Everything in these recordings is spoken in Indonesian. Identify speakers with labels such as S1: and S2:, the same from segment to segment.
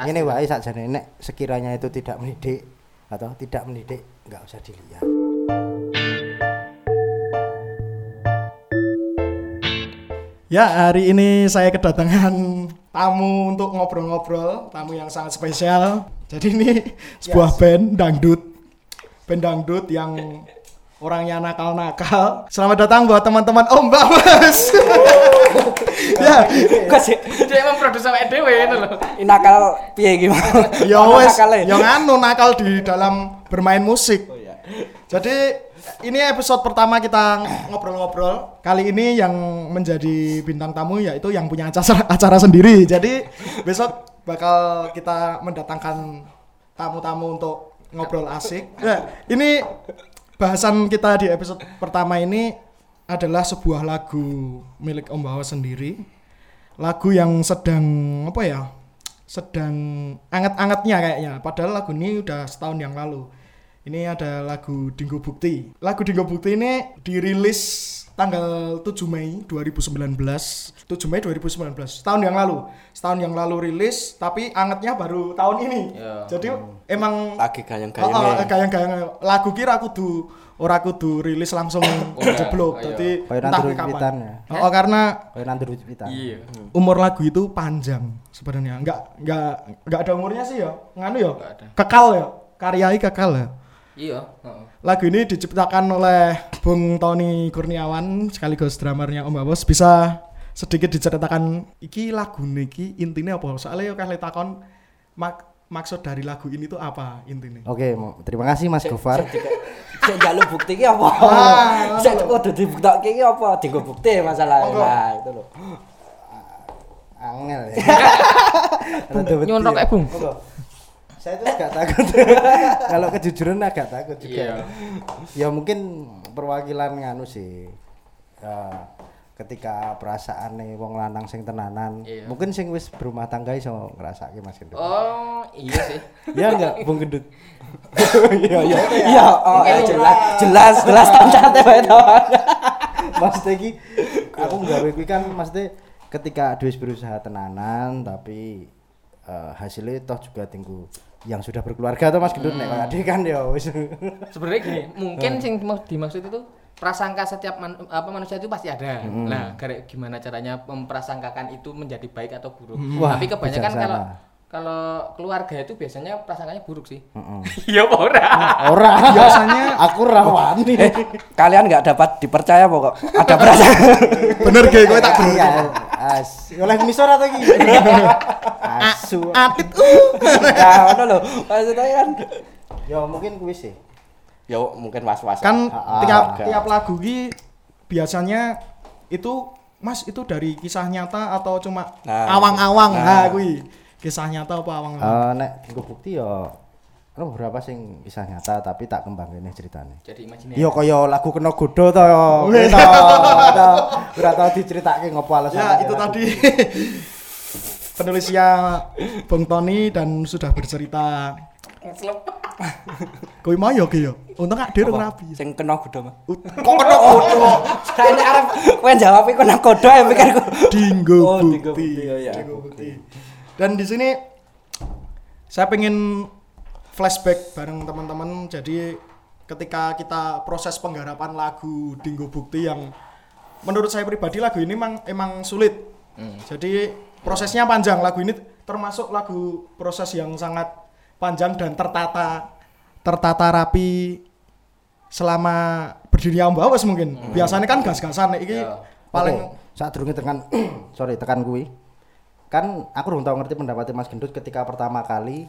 S1: Pasti.
S2: Ini wae sakjane nek sekiranya itu tidak mendidik atau tidak mendidik nggak usah dilihat.
S3: Ya, hari ini saya kedatangan tamu untuk ngobrol-ngobrol, tamu yang sangat spesial. Jadi ini sebuah band dangdut. Band dangdut yang orangnya nakal-nakal. Selamat datang buat teman-teman Om Bawas. ya,
S4: Kok sih
S1: Dia emang produser awake dhewe ngono lho.
S4: nakal piye gimana?
S3: ya wes, yang anu nakal di dalam bermain musik.
S4: Oh iya.
S3: Jadi ini episode pertama kita ngobrol-ngobrol. Kali ini yang menjadi bintang tamu yaitu yang punya acara acara sendiri. Jadi besok bakal kita mendatangkan tamu-tamu untuk ngobrol asik. Nah, ini bahasan kita di episode pertama ini adalah sebuah lagu milik Om Bawa sendiri. Lagu yang sedang apa ya? Sedang anget-angetnya kayaknya. Padahal lagu ini udah setahun yang lalu. Ini ada lagu Dinggo Bukti. Lagu Dinggo Bukti ini dirilis tanggal 7 Mei 2019. 7 Mei 2019. Setahun yang lalu. Setahun yang lalu rilis, tapi angetnya baru tahun ini.
S1: Iya.
S3: Jadi emang
S4: Lagi
S3: Oh,
S4: gayang-gayang.
S3: oh, gayang-gayang lagu kira kudu ora kudu rilis langsung jeblok.
S1: iya.
S3: Dadi
S2: Kayak
S3: entah
S2: nandur
S3: kapan.
S2: ya.
S3: Oh, karena.
S1: Iya.
S3: umur lagu itu panjang sebenarnya. Enggak enggak enggak ada umurnya sih ya. Nganu ya. Kekal ya. Karyai kekal ya.
S1: Iya, heeh.
S3: Lagu ini diciptakan oleh Bung Tony Kurniawan sekaligus dramernya Om Babos. Bisa sedikit diceritakan iki lagu niki intinya apa? Soalnya yo kali takon mak maksud dari lagu ini tuh apa intinya?
S2: Oke, terima kasih Mas Gofar.
S4: Sik njaluk bukti ki apa?
S3: Ah,
S4: Sik kudu dibuktikke ki apa? Dienggo bukti masalah.
S3: Monggo.
S4: Nah, itu lho.
S2: Angel ya.
S1: Nyontok
S2: ya.
S1: kayak Bung.
S2: Saya itu agak takut. Kalau kejujuran agak takut juga.
S1: Iya.
S2: Ya mungkin perwakilan nganu sih. Ya, ketika perasaan nih wong lanang sing tenanan,
S1: Iya.
S2: mungkin sing wis berumah tangga iso ngrasake Mas Gendut.
S1: Oh, iya sih.
S2: Ya enggak, Bung Gendut. Iya, iya.
S4: Iya, oh eh, jelas jelas jelas tancate wae to.
S2: Maksudnya ki aku nggawe kuwi kan maksudnya ketika Dwi berusaha tenanan tapi eh, hasilnya toh juga tinggu yang sudah berkeluarga tuh Mas Gendut nek kayak adik kan ya wis.
S1: Sebenarnya gini, mungkin sing mau dimaksud itu prasangka setiap man- apa manusia itu pasti ada. Nah, gara- gimana caranya memprasangkakan itu menjadi baik atau buruk.
S2: Wah,
S1: Tapi kebanyakan
S2: bijaksana.
S1: kalau kalau keluarga itu biasanya prasangkanya buruk sih.
S2: Heeh.
S1: Iya, apa ora?
S2: Ora.
S3: Biasanya
S2: aku rawani.
S4: Eh, kalian nggak dapat dipercaya pokok. Ada perasaan.
S3: bener ge kowe tak bener.
S2: Iya. As. Oleh misor atau ki? Asu.
S3: Atit uh.
S4: Nah, ngono lho. Maksudnya kan
S2: Ya mungkin kuwi sih.
S4: ya mungkin was-was.
S3: Kan
S2: Ah,
S3: tiap
S4: oke.
S3: tiap lagu ki biasanya itu Mas itu dari kisah nyata atau cuma
S4: Nah,
S3: awang-awang? Nah,
S4: nah.
S3: kuwi. Kisah nyata apa awang-awang?
S2: Eh nek gue bukti ya ada beberapa sing kisah nyata tapi tak kembang ini ceritanya.
S1: Jadi imajinasi.
S2: Iya kaya lagu kena godo to ya. To. to. Ora tau diceritake ngopo alasan.
S3: Ya, itu tadi penulisnya Bung Tony dan sudah bercerita. Kowe mau ya ki ya? Untung gak dirung rapi.
S4: Sing kena kuda mah.
S3: Kok kena godo?
S4: Saya ini arep kowe jawab iku kena kuda ya pikir ku.
S3: Dinggo
S4: Oh, Dinggo
S3: bukti.
S4: Bukti, ya.
S3: Dinggo bukti. Dan di sini saya pengen flashback bareng teman-teman. Jadi ketika kita proses penggarapan lagu Dinggo Bukti yang menurut saya pribadi lagu ini emang emang sulit. Jadi prosesnya panjang. Lagu ini termasuk lagu proses yang sangat panjang dan tertata tertata rapi selama berdiri Om Bawas mungkin. Biasanya kan gas-gasan iki
S1: Ya.
S3: paling
S2: Oke, saat durunge tekan sorry tekan kuwi. Kan aku belum tahu ngerti pendapatnya Mas Gendut ketika pertama kali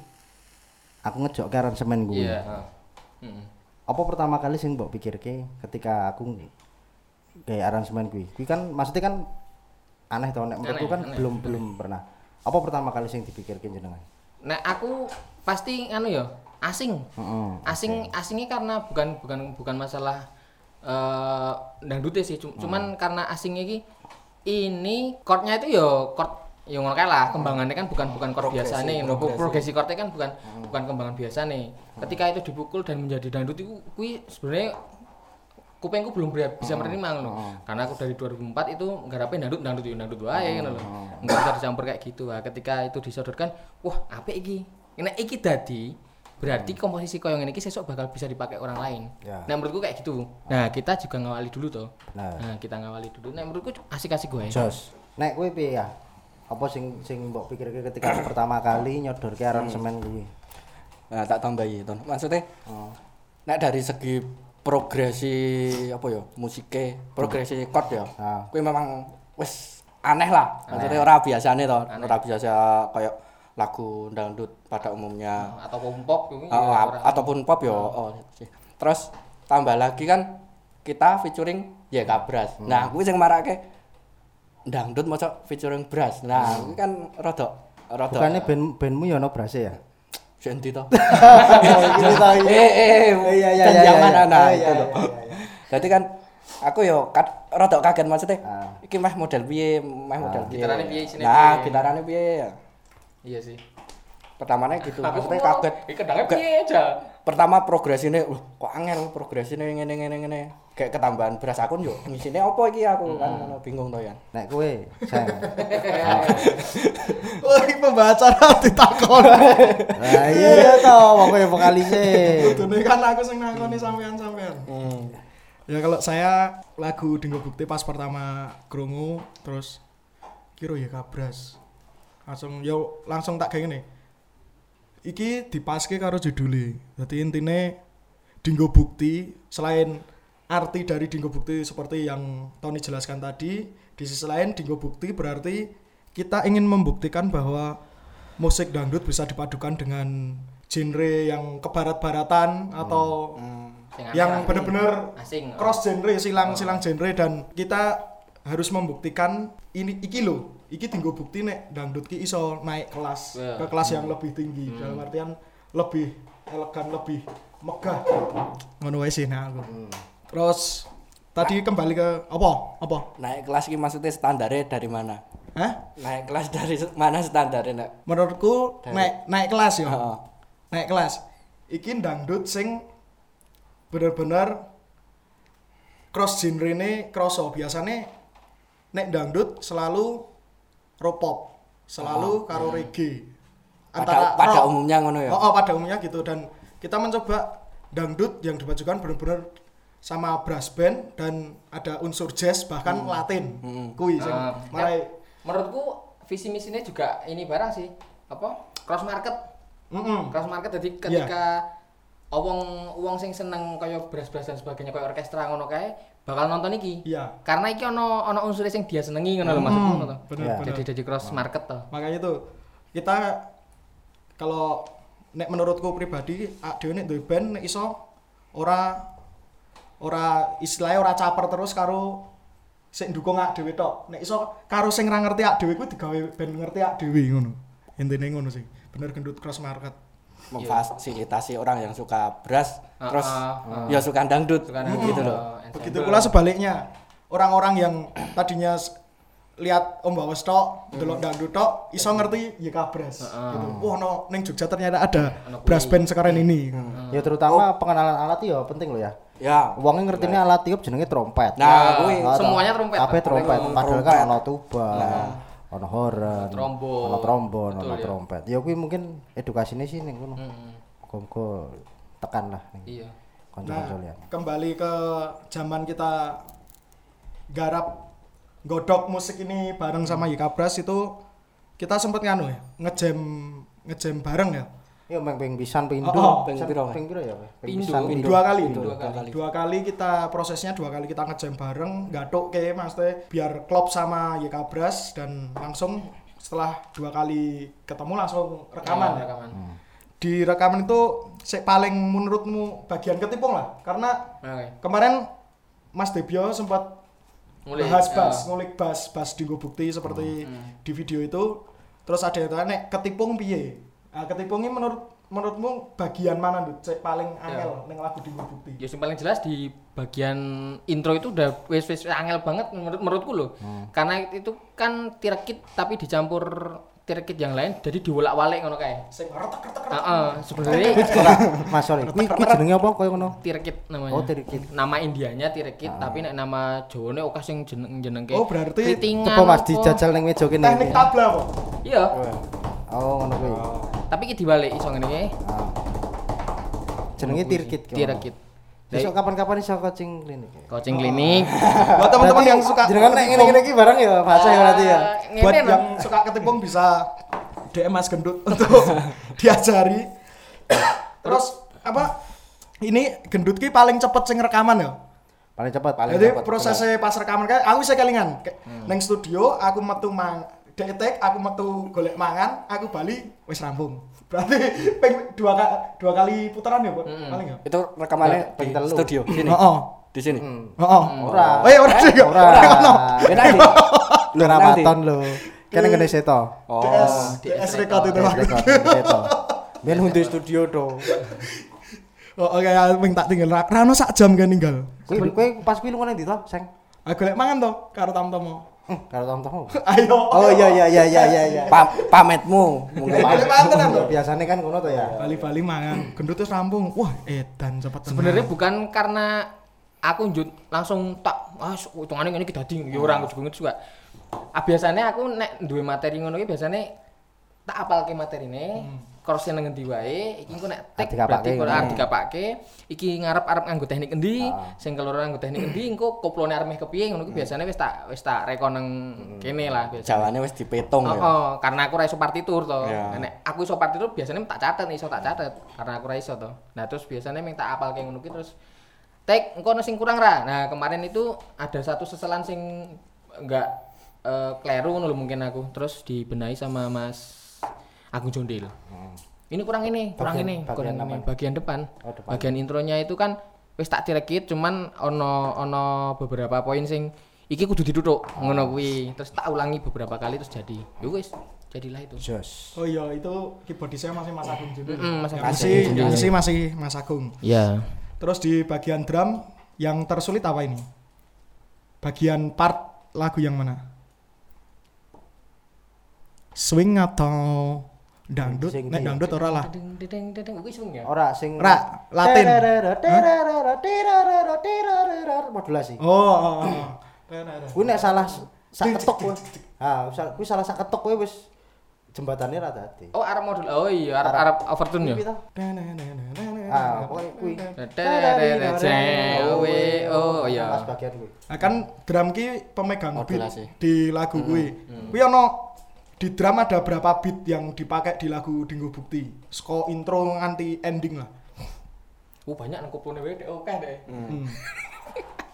S2: aku ngejok ke aransemen kuwi.
S1: Iya, heeh. Heeh.
S2: Apa pertama kali sing mbok pikirke ketika aku kayak aransemen kuwi? Kuwi kan maksudnya kan aneh to nek menurutku
S1: Aneh,
S2: kan
S1: aneh,
S2: belum belum pernah. Apa pertama kali sing dipikirke jenengan?
S1: Nah, aku pasti anu ya, asing.
S2: Heeh.
S1: Asing asingnya karena bukan bukan bukan masalah eh dangdute sih, Cum- cuman karena asingnya iki ini chordnya itu ya chord ya ngono kae lah, kembangannya kan bukan bukan chord biasa nih, progresi chordnya kan bukan bukan kembangan biasa nih. Ketika itu dipukul dan menjadi dangdut itu kuwi sebenarnya kupengku belum bisa menerima ngono. Karena aku dari 2004 itu ngarape dangdut dangdut yo dangdut wae ngono lho. Enggak bisa dicampur kayak gitu. Nah, ketika itu disodorkan, wah apik iki. Nek iki dadi berarti komposisi koyo ngene iki sesuk bakal bisa dipakai orang lain.
S2: Ya.
S1: Nah, menurutku kayak gitu. Nah, kita juga ngawali dulu toh.
S2: Nah.
S1: Nah, kita ngawali dulu. Nah, menurutku asik-asik gue.
S2: Jos. Nek piye ya? Apa sing sing mbok pikirke ketika pertama kali nyodorke aransemen kuwi?
S4: Nah, tak tambahi, Ton. Maksudnya
S2: Oh.
S4: nek dari segi progresi apa ya musiknya progresi chord ya
S2: Ah.
S4: kuwi memang wis aneh lah maksudnya ora biasane to ora biasa kayak lagu dangdut pada umumnya
S1: Atau pop kuwi.
S4: Oh, ap- ataupun pop ya oh, sih. terus tambah lagi kan kita featuring ya kabras nah kuwi sing marake dangdut maca featuring brass nah kuwi kan rada rada
S2: Bukannya band bandmu ya ono brase ya?
S4: Senti to.
S2: Ini tahu ini.
S4: Eh eh
S2: Iya, iya, iya, iya.
S4: anak
S2: Oh,
S4: itu
S2: iya, iya, iya.
S4: Jadi kan aku yo kat rada kaget maksudnya.
S2: Ah.
S4: Iki meh model piye, meh model piye.
S1: Gitarane piye, isine
S4: Nah, gitarane piye ya.
S1: Iya sih.
S4: Pertamanya gitu,
S1: Aku
S4: maksudnya kaget.
S1: Iki
S4: Gak-
S1: piye aja.
S4: Pertama progresine, wah kok angel progresine ngene ngene ngene. Kayak ketambahan beras akun yo. Ngisine apa iki aku kan ngono bingung to ya.
S2: Nek kowe.
S3: Oh, ini pembaca ditakon.
S2: Lah iya to, wong kowe vokalise.
S3: Kudune kan aku sing nakoni sampean-sampean.
S4: Hmm.
S3: Ya kalau saya lagu Dinggo Bukti pas pertama krungu terus kira ya kabras. Langsung yo langsung tak kayak gini. Iki dipaske karo judule. Jadi intine Dinggo Bukti selain arti dari Dinggo Bukti seperti yang Tony jelaskan tadi, di sisi lain Dinggo Bukti berarti kita ingin membuktikan bahwa musik dangdut bisa dipadukan dengan genre yang kebarat-baratan atau
S1: Sing
S3: yang
S1: asing.
S3: benar-benar cross genre silang silang genre dan kita harus membuktikan ini iki lo iki tinggal bukti nek dangdut ki iso naik kelas
S1: Iya.
S3: ke kelas yang lebih tinggi. Dalam artian lebih elegan lebih megah. Ngono wae sih nah aku. Terus tadi kembali ke apa? Apa?
S4: Naik kelas iki maksudnya standarnya dari mana?
S3: Hah?
S4: Naik kelas dari mana standarnya nak?
S3: menurutku
S4: Dari-
S3: naik naik kelas ya
S4: Heeh.
S3: naik kelas. Iki dangdut sing bener-bener cross genre ini kroso biasanya nek dangdut selalu rock pop selalu karo reggae
S4: Pada pada
S3: rock.
S4: umumnya ngono ya.
S3: oh, oh, pada umumnya gitu dan kita mencoba dangdut yang dibajukan bener-bener sama brass band dan ada unsur jazz bahkan latin kui sing
S1: Ah.
S3: marai
S1: Menurutku visi misinya juga ini barang sih. Apa? Cross market.
S3: Mm-mm.
S1: Cross market jadi ketika wong wong sing seneng kaya beras-beras dan sebagainya kaya orkestra ngono kae bakal nonton iki.
S3: Iya.
S1: Karena iki ono ono unsur sing dia senengi ngono lho maksudku ngono to.
S3: bener,
S2: Iya.
S1: Jadi jadi cross market to.
S3: makanya itu kita kalau nek menurutku pribadi dhewe nek duwe band nek iso ora ora istilahnya ora caper terus karo sing ndukung ak dhewe tok nek iso karo sing ra ngerti ak dhewe kuwi digawe band ngerti ak dhewe ngono intine ngono sih bener gendut cross market
S4: memfasilitasi orang yang suka beras
S1: Ah,
S4: terus
S1: ah,
S4: ya suka dangdut
S1: Suka
S4: gitu
S1: nonton,
S4: loh.
S1: uh,
S3: begitu pula sebaliknya orang-orang yang tadinya lihat Om Bawes tok, delok dangdut tok, iso ngerti ya kabras. Gitu. Wah, no, ning Jogja ternyata ada brass
S1: kuwi.
S3: band sekarang ini.
S2: Ya terutama pengenalan alat ya penting loh ya.
S4: Ya.
S2: Wongnya ngertine alat tiup jenenge trompet.
S4: Nah, kuwi
S2: Ah, toh.
S1: semuanya trompet.
S2: Kabeh trompet.
S4: Trompet.
S2: Padahal kan ono tuba, ono horn,
S1: trombon.
S2: ono trombon, ono
S1: ya.
S2: trompet. Ya kuwi mungkin edukasine sih ning.
S1: Hmm,
S2: Muga-muga tekan lah ning
S1: Iya.
S2: kanca-kanca
S3: Nah, kembali ke zaman kita garap godok musik ini bareng sama Yikabras itu kita sempet nganu ya, ngejam ngejam bareng ya.
S2: Ya meng ping pisan
S3: Oh, oh,
S4: piro,
S2: piro ya?
S1: Pindho.
S3: Dua kali.
S4: Dua
S3: Dua
S4: kali.
S3: Dua kali kita prosesnya dua kali kita ngejam bareng, gatuk ke maksudnya biar klop sama Yikabras dan langsung setelah dua kali ketemu langsung rekaman
S1: Iya,
S3: ya.
S1: rekaman.
S3: Di rekaman itu paling menurutmu bagian ketipung lah karena
S1: Oke.
S3: kemarin Mas Debio sempat
S1: Ngulik,
S3: bahas
S1: ya.
S3: bass, ngulik bass, bass Dinggo Bukti seperti di video itu. Terus ada yang tanya, nek ketipung piye? Nah, ketipungnya menurut menurutmu bagian mana tuh cek paling angel ning lagu Dinggo Bukti?
S1: Ya yang paling jelas di bagian intro itu udah wis wis angel banget menurut menurutku loh. Karena itu kan tirakit tapi dicampur tirkit yang lain jadi diwolak-walik ngono kae.
S3: Sing retek-retek.
S1: Heeh, sebenarnya
S2: Ora, Mas sorry. Kuwi kuwi jenenge apa koyo ngono?
S1: tirkit namanya.
S2: Oh, tirkit.
S1: Nama Indianya tirkit, tapi nek nama Jawane oke sing jeneng-jeneng
S3: Oh, berarti.
S2: Coba Mas dijajal ning meja kene.
S3: Teknik tabla apa?
S1: Iya,
S2: Oh, ngono kuwi.
S1: Tapi iki dibalik iso ngene iki.
S2: Ah. Jenenge tirkit.
S1: Tirkit.
S2: Besok kapan-kapan iso coaching klinik. ya?
S1: Coaching klinik.
S3: Buat teman-teman yang suka
S2: jenengan nek ngene-ngene iki bareng ya baca ya berarti ya.
S3: Buat yang suka ketimpung bisa DM Mas Gendut untuk diajari. Terus apa? Ini Gendut ki paling cepet sing rekaman ya.
S2: Paling cepat.
S3: Jadi prosesnya pas rekaman kayak aku bisa kelingan. Kayak Neng studio aku metu mang detek aku metu golek mangan, aku bali wis rampung. Berarti ping dua, ka- dua kali putaran ya, Pak? Paling ya.
S4: Itu rekamannya
S2: Ping
S4: di
S2: telu.
S4: studio sini.
S3: Heeh.
S4: Di sini.
S3: Heeh.
S2: Ora.
S3: Oh, iya, ora sih.
S2: Ora.
S3: Ono.
S4: Ya nanti.
S2: Lu rapaton lu. Kene ngene seto.
S4: Oh.
S3: DS, DS record itu.
S2: Seto. Biar hundu studio to.
S3: Oh, oke, ya ping tak tinggal. Ra- Rano sak jam kan tinggal.
S2: Kuwi kuwi pas kuwi lunga ndi to, Seng?
S3: Aku golek mangan to karo tamu-tamu.
S2: Hmm, karo tom-tom.
S3: Ayo.
S2: Oh iya iya iya iya iya iya.
S4: Pa pametmu mungkin.
S2: Biasanya kan ngono to ya.
S3: Bali-bali mangan. Gendut terus rampung. Wah, edan cepet tenan.
S1: Sebenarnya bukan karena aku njut langsung tak ah hitungane ngene iki dadi ya ora aku juga juga. Ah biasanya aku nek duwe materi ngono iki biasanya tak apalke materine, cross nang ngendi wae, iki engko nek tek berarti kok
S2: ngono.
S1: arep dikapake, iki ngarep-arep nganggo teknik endi,
S2: Ah.
S1: sing keloro nganggo teknik endi, engko koplone arep meh kepiye ngono ki biasanya wis tak wis tak reko nang kene lah biasanya.
S4: Jawane wis dipetung
S1: Oh,
S4: ya.
S1: oh, karena aku ra iso partitur to.
S4: Iya.
S1: Nek aku iso partitur biasanya tak catet, iso tak catet karena aku ra iso to. Nah, terus biasanya meng tak apal kayak ngono ki terus tek engko sing kurang ra. Nah, kemarin itu ada satu seselan sing enggak eh, kleru ngono mungkin aku. Terus dibenahi sama Mas Agung Jondil. Ini kurang ini, kurang
S2: Bagian-
S1: ini,
S2: bagian
S1: kurang ini. Bagian depan.
S2: Oh, depan.
S1: Bagian intronya itu kan wis tak direkit cuman ono ono beberapa poin sing iki kudu ditutuk ngono kuwi. Terus tak ulangi beberapa kali terus jadi. Ya wis, jadilah itu.
S2: Jos.
S3: Oh iya, itu keyboard saya masih Mas Agung juga.
S1: Mm, Mas Agung.
S3: Masih,
S1: Mas Agung.
S3: masih masih Mas Agung.
S1: Iya.
S3: Terus di bagian drum yang tersulit apa ini? Bagian part lagu yang mana? Swing atau dangdut?
S2: Sing
S3: Nek dangdut ora lah.
S1: Kuwi ya.
S2: Ora sing
S3: Ra, Latin.
S2: modulasi.
S3: Oh, oh, oh.
S2: Kuwi nek salah sak ketok kowe. Ha, kuwi salah sak ketok kowe wis jembatannya ra dadi.
S1: Oh, Arab modul. Oh iya, Arab Arab overtune ya.
S2: Kuwi. Ah, pokoknya kuwi.
S1: Cewe. Oh
S2: Pas
S1: iya.
S2: bagian kuwi.
S3: Nah, kan drum ki pemegang beat di lagu kuwi. Kuwi ono di drum ada berapa beat yang dipakai di lagu Dinggo Bukti? Sko intro nganti ending lah.
S1: Oh banyak nang koplone wae oke deh.
S3: Hmm.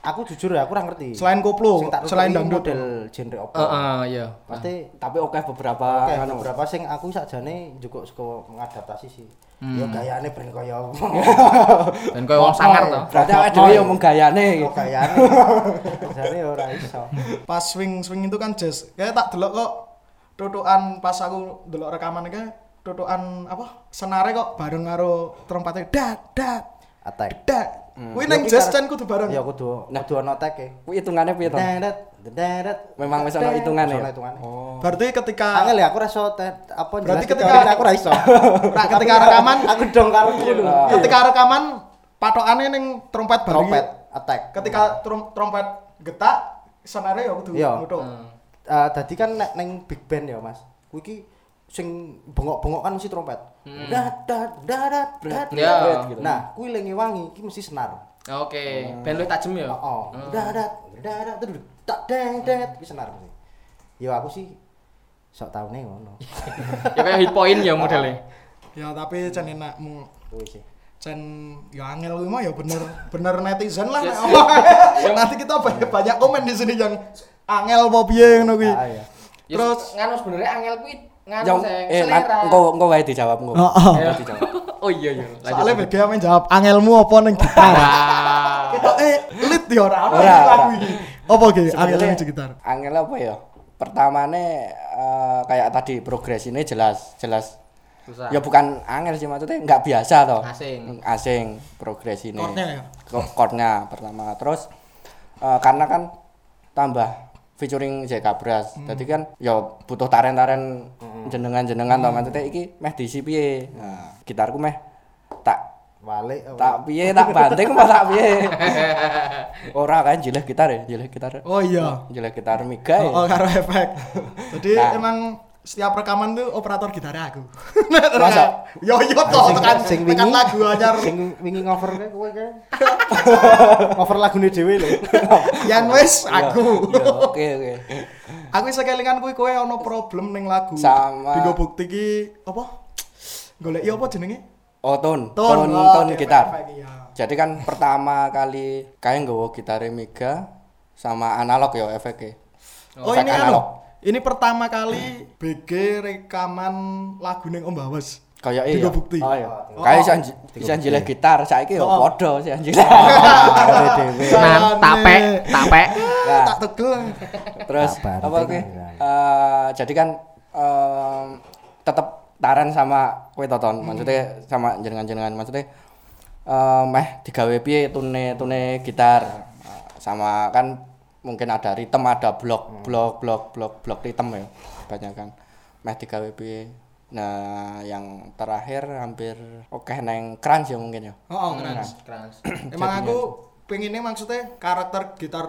S2: Aku jujur ya, aku ora ngerti.
S3: Selain koplo, selain dangdut.
S2: model genre apa.
S1: Heeh, iya.
S2: Pasti
S4: Tapi oke beberapa
S2: Oke,
S4: anu.
S2: beberapa sing aku sakjane juga suka mengadaptasi sih. Ya gayane brand kaya
S1: Dan koyo wong sangar to.
S4: Berarti awake dhewe yo mung gayane.
S2: kok gayane. Jane ora iso.
S3: Pas swing swing itu kan jazz. Kayak tak delok kok tutukan pas aku delok rekaman iki tutukan apa? Senare kok bareng karo trompetnya dat dat
S2: Attack.
S3: dat. Kuwi nang
S2: Ya,
S3: jazz kan kudu bareng.
S2: Ya kudu kudu ono tag e.
S4: Kuwi hitungane piye to?
S2: Dadat.
S4: Memang wis ono hitungane. Ya?
S2: hitungane.
S4: Oh.
S3: Berarti ketika
S2: Angel ya aku ra iso apa
S3: Berarti ketika-
S2: aku ra iso.
S3: nah, ketika rekaman
S2: aku dong karo dulu.
S3: ketika rekaman patokane ning trompet bareng.
S2: Trompet attack.
S3: Ketika trom- trompet getak senare ya kudu
S2: Iya.
S3: Nutuk.
S2: Eh dadi kan nek ning big band ya, Mas. Kuwi iki sing bengok-bengok kan mesti trompet. Dadat, dadat, dadat.
S1: Ya.
S4: gitu.
S2: Nah, kuwi lengi wangi iki mesti senar.
S1: Oke, ben lu tajem ya.
S2: Oh, dadat, dadat, terus tak deng iki senar mesti. Ya aku sih sok taune ngono.
S1: Ya kayak hit point ya modelnya.
S3: Ya tapi cen enakmu
S2: sih.
S3: Cen ya angel kuwi mah ya bener bener netizen lah.
S1: Yes.
S3: omong. Nanti kita banyak, banyak komen di sini yang angel apa piye ngono kuwi.
S2: Ah, iya.
S1: Ya,
S3: Terus-
S1: nganu sebenarnya angel kuwi nganu
S4: Yang
S1: sing
S4: eh
S1: selera.
S4: engko engko wae dijawab engko.
S3: Heeh.
S1: Ya.
S4: Engko dijawab.
S1: Oh iya iya. lanjut, lanjut.
S3: BGA main jawab angelmu apa ning gitar. Kita eh lit ya ora ono lagu iki. Apa ki angel ning gitar?
S4: Angel apa ya? Pertamane eh, kayak tadi progres ini jelas jelas
S1: Susah.
S4: ya bukan angel sih maksudnya nggak biasa toh
S1: Asing.
S4: asing progres ini
S3: Chordnya ya?
S4: Chordnya pertama terus eh, karena kan tambah featuring Jeka Bras
S3: Hmm.
S4: jadi kan ya butuh taren-taren jenengan-jenengan to maksudnya iki meh diisi piye. Nah, gitarku meh tak
S2: Walik. oh.
S4: tak piye tak banting apa tak piye. Ora kan jileh gitar ya, jileh gitar.
S3: Oh iya.
S4: Jileh gitar Mega ya.
S3: Oh, oh, karo efek. Jadi
S4: Nah.
S3: emang setiap rekaman tuh operator gitar aku.
S4: Masa?
S3: Yo yo to
S2: Sing-
S3: tekan
S2: sing wingi-
S3: lagu anyar
S2: Sing wingi ngover kae kowe kae. Ngover lagune dhewe lho.
S3: yang wis aku.
S4: Ya, Oke oke.
S3: Aku iso kelingan kuwi kowe ana problem ning lagu.
S4: Sama.
S3: Digo bukti ki apa? Golek iya apa jenenge?
S4: Oh, ton, ton, ton gitar.
S3: iya.
S4: Jadi kan pertama kali kayak nggawa gitar Mega sama analog ya efeknya.
S3: Oh, ini
S4: analog.
S3: Ini pertama kali BG rekaman lagu ning Om Bawes.
S4: Kayak
S3: Tiga
S4: iya.
S3: bukti.
S4: Oh iya.
S3: Oh.
S4: Kayak iso nj- iso njileh gitar saiki ya
S3: Oh.
S4: padha sih.
S2: Awake dhewe.
S1: Nah, tapek, tapek.
S4: Nah,
S3: Tak tegel.
S4: terus apa oke?
S2: tinggal.
S4: Eh, jadi kan em, tetep taran sama kowe toton, maksudnya sama jenengan-jenengan maksudnya eh meh digawe piye tune tune gitar sama kan mungkin ada ritme ada blok blok blok blok blok ritme ya banyak kan meh digawe piye nah yang terakhir hampir oke neng crunch ya mungkin ya
S3: Oh, keren.
S1: Keras.
S3: Emang aku pengennya maksudnya karakter gitar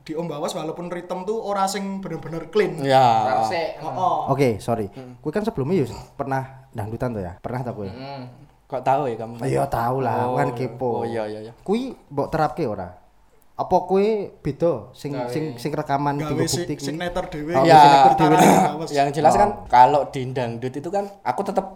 S3: di Om Bawas walaupun ritme tuh ora sing bener-bener clean.
S4: ya.
S3: Oh, oh.
S2: Oke, sorry. Kowe kan sebelumnya ya pernah dangdutan tuh ya? Pernah ta kowe?
S1: Hmm.
S4: kok tahu ya kamu
S2: Iya tahu lah, aku kan kepo.
S4: oh iya iya iya
S2: Kuwi mbok terapke ora? Apa kowe beda sing
S1: Gawe.
S2: sing sing rekaman tiga
S3: si-
S2: bukti kuwi?
S3: signature dhewe.
S2: Oh,
S4: ya,
S2: dhewe
S3: Bawas.
S4: yang jelas kan
S2: Oh.
S4: kalau di dangdut itu kan aku tetap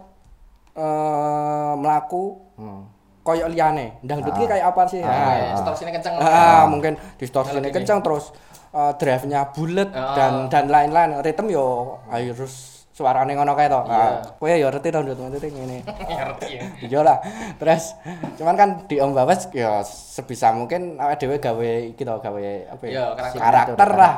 S4: eh melaku
S2: Hmm.
S4: koyok liane dangdut ki kayak apa sih
S1: Ah,
S4: Ah,
S1: distorsinya kenceng.
S4: ah, mungkin distorsinya kencang terus eh, drive-nya bulat
S1: Ah.
S4: dan dan lain-lain ritme yo harus suarane ngono kae to ah, kowe yo ngerti dangdut maksudnya ngene
S1: Ngerti ya.
S4: iya lah terus cuman kan di Om Bawas ya sebisa mungkin awake dhewe gawe iki to gawe apa
S1: Iya,
S4: ya
S1: karakter.
S4: karakter lah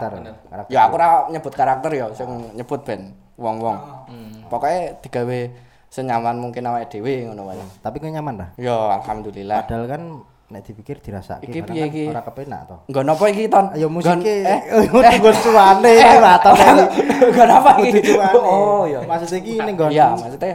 S2: Karakter.
S4: Ya aku ora nyebut karakter ya sing nyebut band wong-wong
S1: Hmm.
S4: pokoknya digawe senyaman mungkin awake dhewe ngono wae
S2: Tapi kowe nyaman dah.
S4: ya alhamdulillah
S2: Padahal kan nek dipikir dirasake
S4: Iki piye
S2: kan
S4: iki?
S2: ora kepenak to.
S4: nggon apa iki ton Nggon-
S2: musike.
S4: eh
S2: Nggo suwane iki ra to.
S4: nggon apa iki oh iya
S2: Maksudnya iki ning nggon
S4: iya maksudnya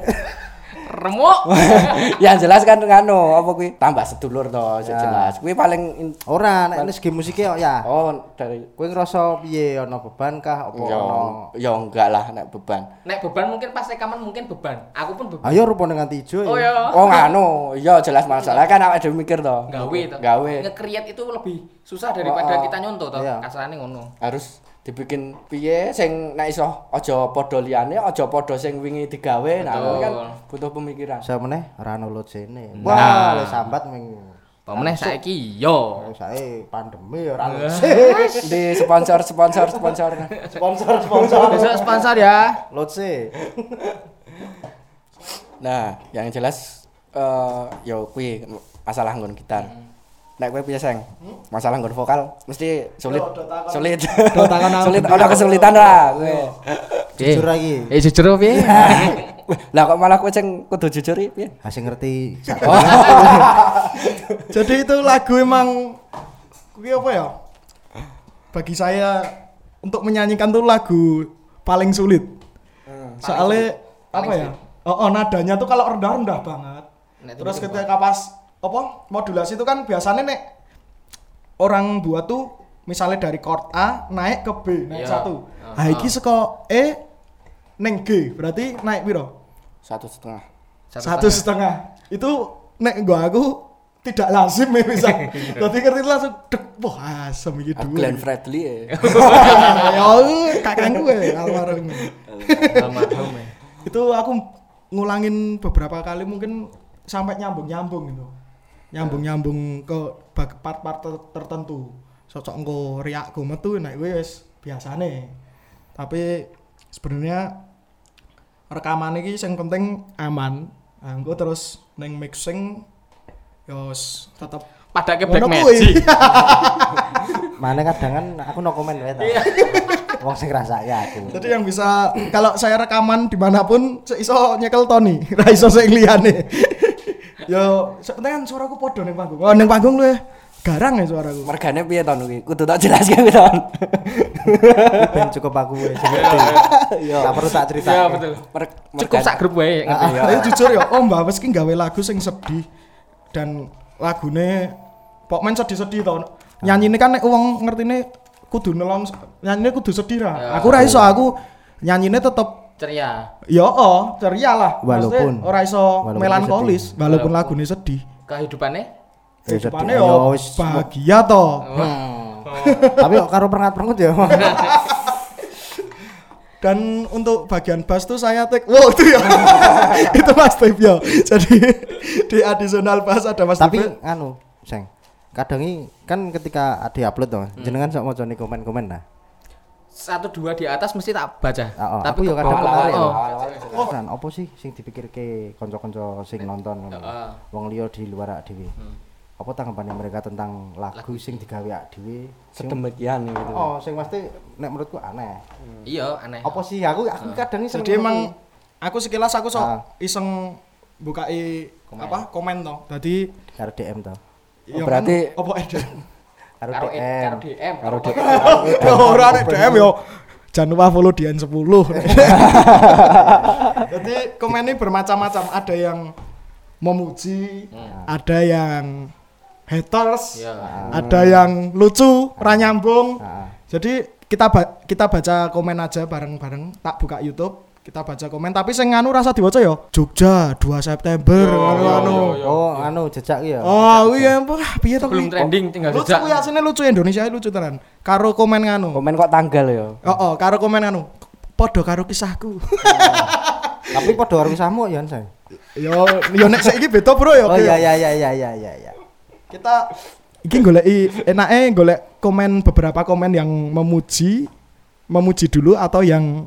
S1: Remuk.
S4: yang jelas kan nganu apa kuwi tambah sedulur to
S2: Ya.
S4: jelas kuwi paling in-
S2: ora nek segi musike kok ya.
S4: oh dari
S2: Kowe ngerasa piye ana beban kah apa
S4: ya
S2: ana
S4: ya enggak lah nek beban
S1: Nek beban mungkin pas rekaman mungkin beban. Aku pun beban.
S2: Ayo rupane nganti ijo
S1: Oh
S2: ya.
S1: ya.
S4: oh nganu iya jelas masalah kan awake dhewe mikir to
S1: Gawe to.
S4: gawe
S1: Nge-create itu lebih susah daripada
S4: Oh, oh.
S1: kita nyontoh to.
S2: Iya.
S1: Kasarane ngono.
S4: harus dibikin piye sing nek iso aja padha liyane aja padha sing wingi digawe nah kuwi kan butuh pemikiran
S2: Saya meneh ora ono sene.
S1: Nah.
S2: Wah, le sambat ming
S1: Pemeneh saiki yo.
S2: saya pandemi ya ora
S1: Iya.
S2: lotse.
S4: di sponsor sponsor sponsor
S2: Sponsor sponsor.
S1: Besok sponsor ya.
S2: Lotse.
S4: nah yang jelas eh yo kuwi masalah nggon gitar nek kowe piye seng. Masalah nggon vokal mesti sulit. Sulit. Sulit ada kesulitan lah. Kowe
S2: Jujur lagi.
S1: Eh jujur piye?
S4: lah kok malah kowe sing kudu jujur iki piye?
S2: Kasih ngerti. Sak-
S3: Jadi itu lagu emang kuwi apa ya? Bagi saya untuk menyanyikan tuh lagu paling sulit. Soalnya apa ya? Oh, oh, nadanya tuh kalau rendah-rendah banget.
S1: Nek
S3: Terus ketika pas apa modulasi itu kan biasanya nek orang buat tuh misalnya dari chord A naik ke B naik
S1: Iya.
S3: satu.
S1: Ah.
S3: Nah, iki saka E neng G berarti naik piro?
S4: satu setengah
S3: Satu, setengah. Itu nek gua aku tidak lazim ya bisa. Jadi ngerti langsung dek wah asem iki
S4: Ah,
S3: dulu.
S4: Glenn Fredly ya
S3: ya kakakku ya almarhum.
S1: Almarhum ya.
S3: Itu aku ngulangin beberapa kali mungkin sampai nyambung-nyambung gitu. Nyambung-nyambung ke part-part ter- tertentu. Sosok engko riakku metu nek kuwi wis biasane. Tapi sebenarnya rekaman iki sing penting aman. Nah, engko terus neng mixing yo s- tetep
S1: Pada ke black magic.
S2: Mana kadang kan aku no komen wae ta. Wong sing ngrasake aku.
S3: Jadi yang bisa kalau saya rekaman di mana pun iso nyekel Tony, ra iso sing liyane. Yo, sepenting kan suaraku podo ning panggung. Oh, ning panggung lu ya. garang ya suaraku.
S4: Mergane piye ton kuwi? Kudu tak jelaske kuwi ton.
S2: ben cukup aku wis ngerti. Tak perlu tak cerita.
S1: Iya betul. Cukup sak grup wae ngerti.
S3: Tapi jujur ya, oh Mbak Wes ki gawe lagu sing sedih dan lagune pokmen sedih-sedih to. Nyanyine kan nek wong ngertine kudu nelong nyanyine kudu sedih ra.
S1: Ya.
S3: Aku ra iso aku nyanyine tetep
S1: Ceria.
S3: ya oh ceria lah.
S2: Walaupun.
S3: ora iso
S2: Walaupun
S3: melankolis walaupun
S1: Walaupun.
S3: lagune sedih.
S1: Kehidupannya
S2: Ya,
S3: Kehidupannya yo
S2: Ya, wis.
S3: bahagia to.
S2: Tapi kok karo perengat-perengut ya.
S3: Dan untuk bagian bass tuh saya take wow itu ya. itu Mas ya. Jadi di additional bass ada Mas
S2: Tapi anu, Seng. Kadang ini kan ketika ada upload tuh, jenengan sok macane komen-komen nah.
S1: Satu dua di atas mesti tak baca.
S2: Ah, oh,
S1: Tapi
S2: aku ya kadang tertarik.
S1: oh.
S2: Oh, apa sih sing dipikirke kanca-kanca sing nonton ngono.
S1: Heeh.
S2: Wong liya di luar dhewe. Apa tanggapannya mereka tentang lagu sing digawe dhewe?
S4: Sedemikian gitu.
S2: Oh, sing pasti nek menurutku aneh.
S1: Iya aneh.
S2: Apa sih aku aku kadang ini
S3: Jadi emang aku sekilas aku sok
S2: Ah.
S3: iseng bukai
S1: Komen.
S3: apa komen toh. Tadi
S2: karo DM to.
S3: ya
S4: berarti-
S3: kan, apa ada?
S2: Karo
S1: Karo
S2: DM.
S1: karo DM.
S2: Karo DM.
S3: Ya ora ada DM yo. Jangan lupa follow Dian 10. Jadi komen ini bermacam-macam. Ada yang memuji, ada yang haters,
S1: Iya.
S3: ada yang lucu, ranyambung.
S2: Heeh.
S3: Jadi kita ba- kita baca komen aja bareng-bareng. Tak buka YouTube, kita baca komen. Tapi sing nganu rasa diwaca ya. Jogja 2 September. anu anu.
S2: Oh, anu jejak iki ya.
S3: Oh iya wah piye to
S1: Belum trending tinggal
S3: Lucu
S1: jejak.
S3: kuwi asline lucu Indonesia lucu tenan. Karo komen nganu.
S4: Komen kok tanggal ya.
S3: Oh, oh karo komen anu. Padha karo kisahku.
S2: Tapi padha karo kisahmu ya, Seng.
S3: yo yo nek saiki beda bro yo.
S2: Oh iya iya iya iya iya iya iya.
S3: Kita iki goleki enake golek komen beberapa komen yang memuji memuji dulu atau yang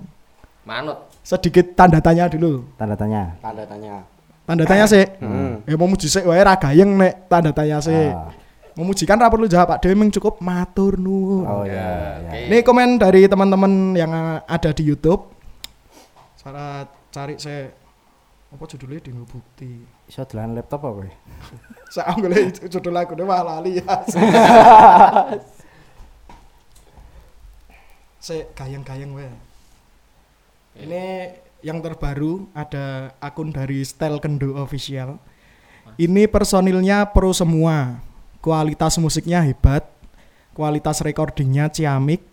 S1: Manut.
S3: Sedikit tanda tanya dulu.
S2: Tanda tanya.
S4: Tanda tanya.
S3: Tanda tanya sih.
S4: Hmm.
S3: Ya memuji sih wae ra gayeng nek tanda tanya sih.
S2: Ah.
S3: Memuji kan ra perlu jawab Pak Dewi memang cukup matur nuwun.
S2: Oh iya iya.
S1: Oke.
S3: Ini komen dari teman-teman yang ada di YouTube. Cara cari saya apa judulnya di bukti.
S2: Iso dolan laptop apa? kowe?
S3: Saya ambil judul lagu ini malah lali ya. Saya gayang-gayang wae. Ini yang terbaru ada akun dari Style Kendo Official. Ini personilnya pro semua. Kualitas musiknya hebat. Kualitas recordingnya ciamik.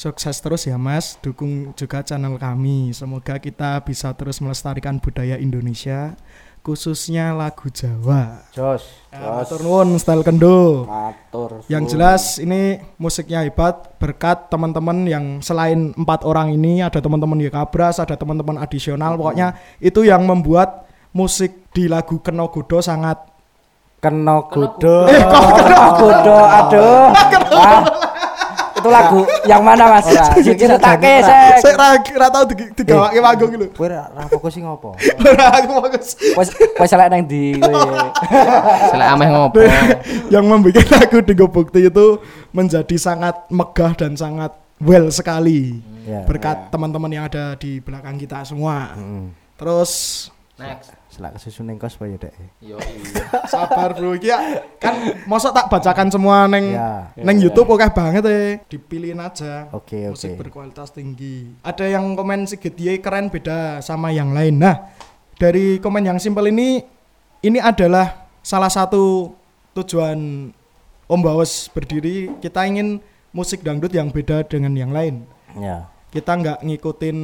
S3: Sukses terus ya Mas, dukung juga channel kami. Semoga kita bisa terus melestarikan budaya Indonesia, khususnya lagu Jawa.
S2: Jos.
S3: Ya, matur nuwun style kendo.
S4: Matur.
S3: Yang jelas ini musiknya hebat berkat teman-teman yang selain empat orang ini ada teman-teman Yekabras, ada teman-teman adisional. Pokoknya itu yang membuat musik di lagu Keno Godo sangat
S2: Kena kudo.
S4: Kudo, aduh. Ah, itu lagu yang mana mas?
S2: Ora,
S4: Ceritake
S2: sajane
S4: sih.
S3: saya ra ra tau di- digawake panggung gitu.
S2: Kowe ra fokus sing ngopo?
S3: Aku fokus.
S4: Wes wes selek nang ndi kowe.
S1: Selek ameh ngopo.
S3: yang membuat lagu Digo Bukti itu menjadi sangat megah dan sangat well sekali
S2: Ya.
S3: berkat teman-teman yang ada di belakang kita semua.
S2: Heeh.
S3: Terus
S1: Next.
S2: Selak kesusun ning kos bae dek.
S1: Yo.
S3: sabar bro iki ya, kan mosok tak bacakan semua neng
S2: Ya.
S3: neng YouTube oke banget ya dipilihin aja
S2: Oke
S3: musik
S2: oke.
S3: berkualitas tinggi ada yang komen Sigit Ye keren beda sama yang lain nah dari komen yang simpel ini ini adalah salah satu tujuan Om Bawes berdiri kita ingin musik dangdut yang beda dengan yang lain
S2: Ya.
S3: kita nggak ngikutin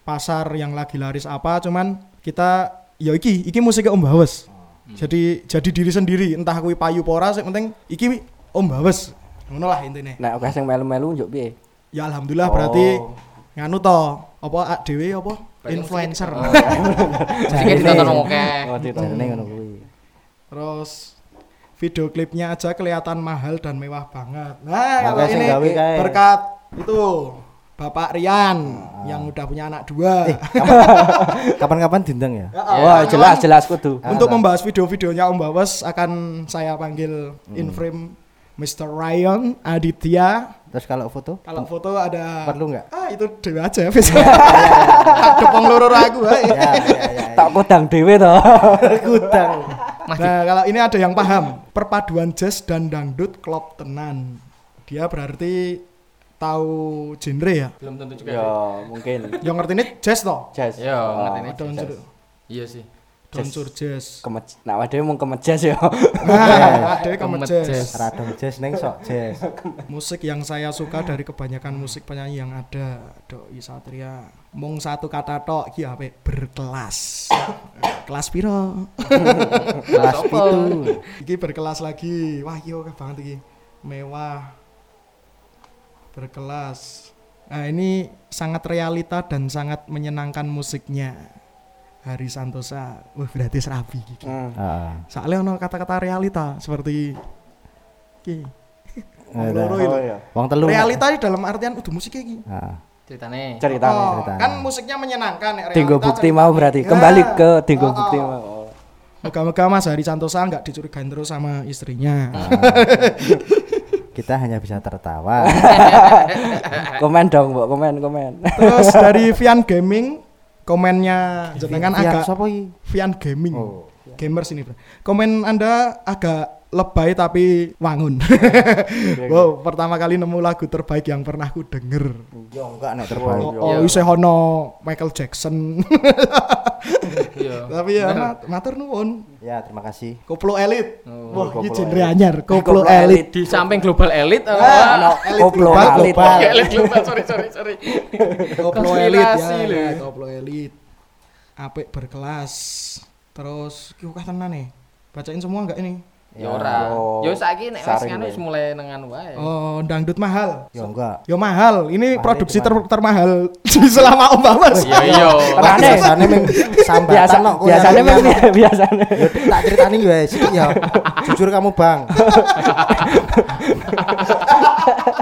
S3: pasar yang lagi laris apa cuman kita ya iki iki musiknya Om Bawes jadi jadi diri sendiri entah kuwi payu pora sing penting iki Om Bawes ngono lah intine.
S4: Nek oke sing melu-melu njuk piye?
S3: ya alhamdulillah berarti nganu to apa ak dhewe apa? Influencer.
S1: Jadi ditonton akeh.
S4: Oh, ditonton.
S2: Jarene ngono kuwi.
S3: terus video klipnya aja kelihatan mahal dan mewah banget. Nah
S2: Nah,
S3: kalau ini berkat itu Bapak Rian yang udah punya anak dua
S2: Kapan-kapan diundang ya?
S4: Wah, jelas jelas kudu.
S3: Untuk membahas video-videonya Om Bawas akan saya panggil in frame Mr. Ryan Aditya.
S2: Terus kalau foto
S3: Kalau foto ada
S2: perlu nggak?
S3: Ah, itu dewe aja bisa. Depong loro aku, hai.
S2: Ya ya ya.
S4: Tak kodang dhewe to.
S2: Gudang.
S1: Mas
S3: Nah, kalau ini ada yang paham, perpaduan jazz dan dangdut klop tenan. Dia berarti tahu genre ya.
S1: belum tentu juga.
S4: Ya, mungkin
S3: Yang ngerti ini jazz toh?
S4: jazz.
S1: Ya,
S4: Oh,
S1: ngerti ini.
S3: Unsur
S1: Iya sih.
S3: unsur jazz.
S4: Kemej nah waduh mau kemejas ya.
S3: Nah, ada jazz.
S1: jazz.
S2: Radong jazz neng sok jazz.
S3: Musik yang saya suka dari kebanyakan musik penyanyi yang ada, Doi Satria. Mung satu kata tok iki apik berkelas. Kelas piro?
S2: Kelas itu.
S3: iki berkelas lagi. Wah, iya oke banget iki. Mewah. Berkelas. Nah, ini sangat realita dan sangat menyenangkan musiknya. Hari Santosa. Wah, berarti serabi iki.
S4: Hmm.
S2: Heeh.
S3: Soalnya ono kata-kata realita seperti iki.
S2: Nah,
S3: loro
S2: nah.
S3: itu.
S4: Oh iya.
S2: Wong telu.
S3: Realita ini dalam artian udah musiknya iki.
S2: Heeh.
S1: Ceritane.
S4: Ceritanya.
S3: Oh,
S2: ceritanya.
S3: kan musiknya menyenangkan nek
S4: Tinggo
S3: realita
S4: bukti mau berarti. Kembali ke tinggo
S3: Oh,
S4: bukti
S3: oh.
S4: mau. Oh.
S3: Moga-moga Mas Hari Santosa nggak dicurigain terus sama istrinya.
S2: Kita hanya bisa tertawa.
S4: Komen dong, Mbok. Komen, komen.
S3: Terus dari Vian Gaming komennya jenengan agak? Vian Gaming.
S2: Oh.
S3: Gamers ini, Bro. Komen Anda agak lebay tapi wangun. wow, pertama kali nemu lagu terbaik yang pernah ku denger.
S2: Yo enggak nek terbaik.
S3: Oh, oh isih ono Michael Jackson.
S1: Iya.
S3: tapi ya mat- matur nuwun.
S2: Ya, terima kasih.
S3: Koplo elit.
S1: Oh,
S3: Wah,
S4: Koplo
S3: genre anyar. Koplo
S4: Koplo
S3: elit.
S1: Di samping global elite
S3: Ah,
S1: apa?
S4: Ono
S3: elit
S4: koplo
S3: global,
S1: sorry sorry sorry.
S3: Koplo elit ya, ya, koplo elit. Apik berkelas. Terus ki ukah tenan nih. Bacain semua enggak ini?
S1: Ya ora.
S4: Oh,
S1: Yo saiki nek wis ngono wis mulai nengan wae.
S3: Oh, dangdut mahal.
S2: Yo enggak.
S3: Yo mahal. Ini
S2: Mahal
S3: produksi ter
S2: mahal.
S3: termahal di selama Om Bawas.
S1: Iya iya.
S4: Tenane.
S2: Biasane ming sambatan
S4: Biasa, biasanya
S2: yang-
S4: memang biasanya.
S2: Yo, tak ceritani gue sih ya. Jujur kamu bang.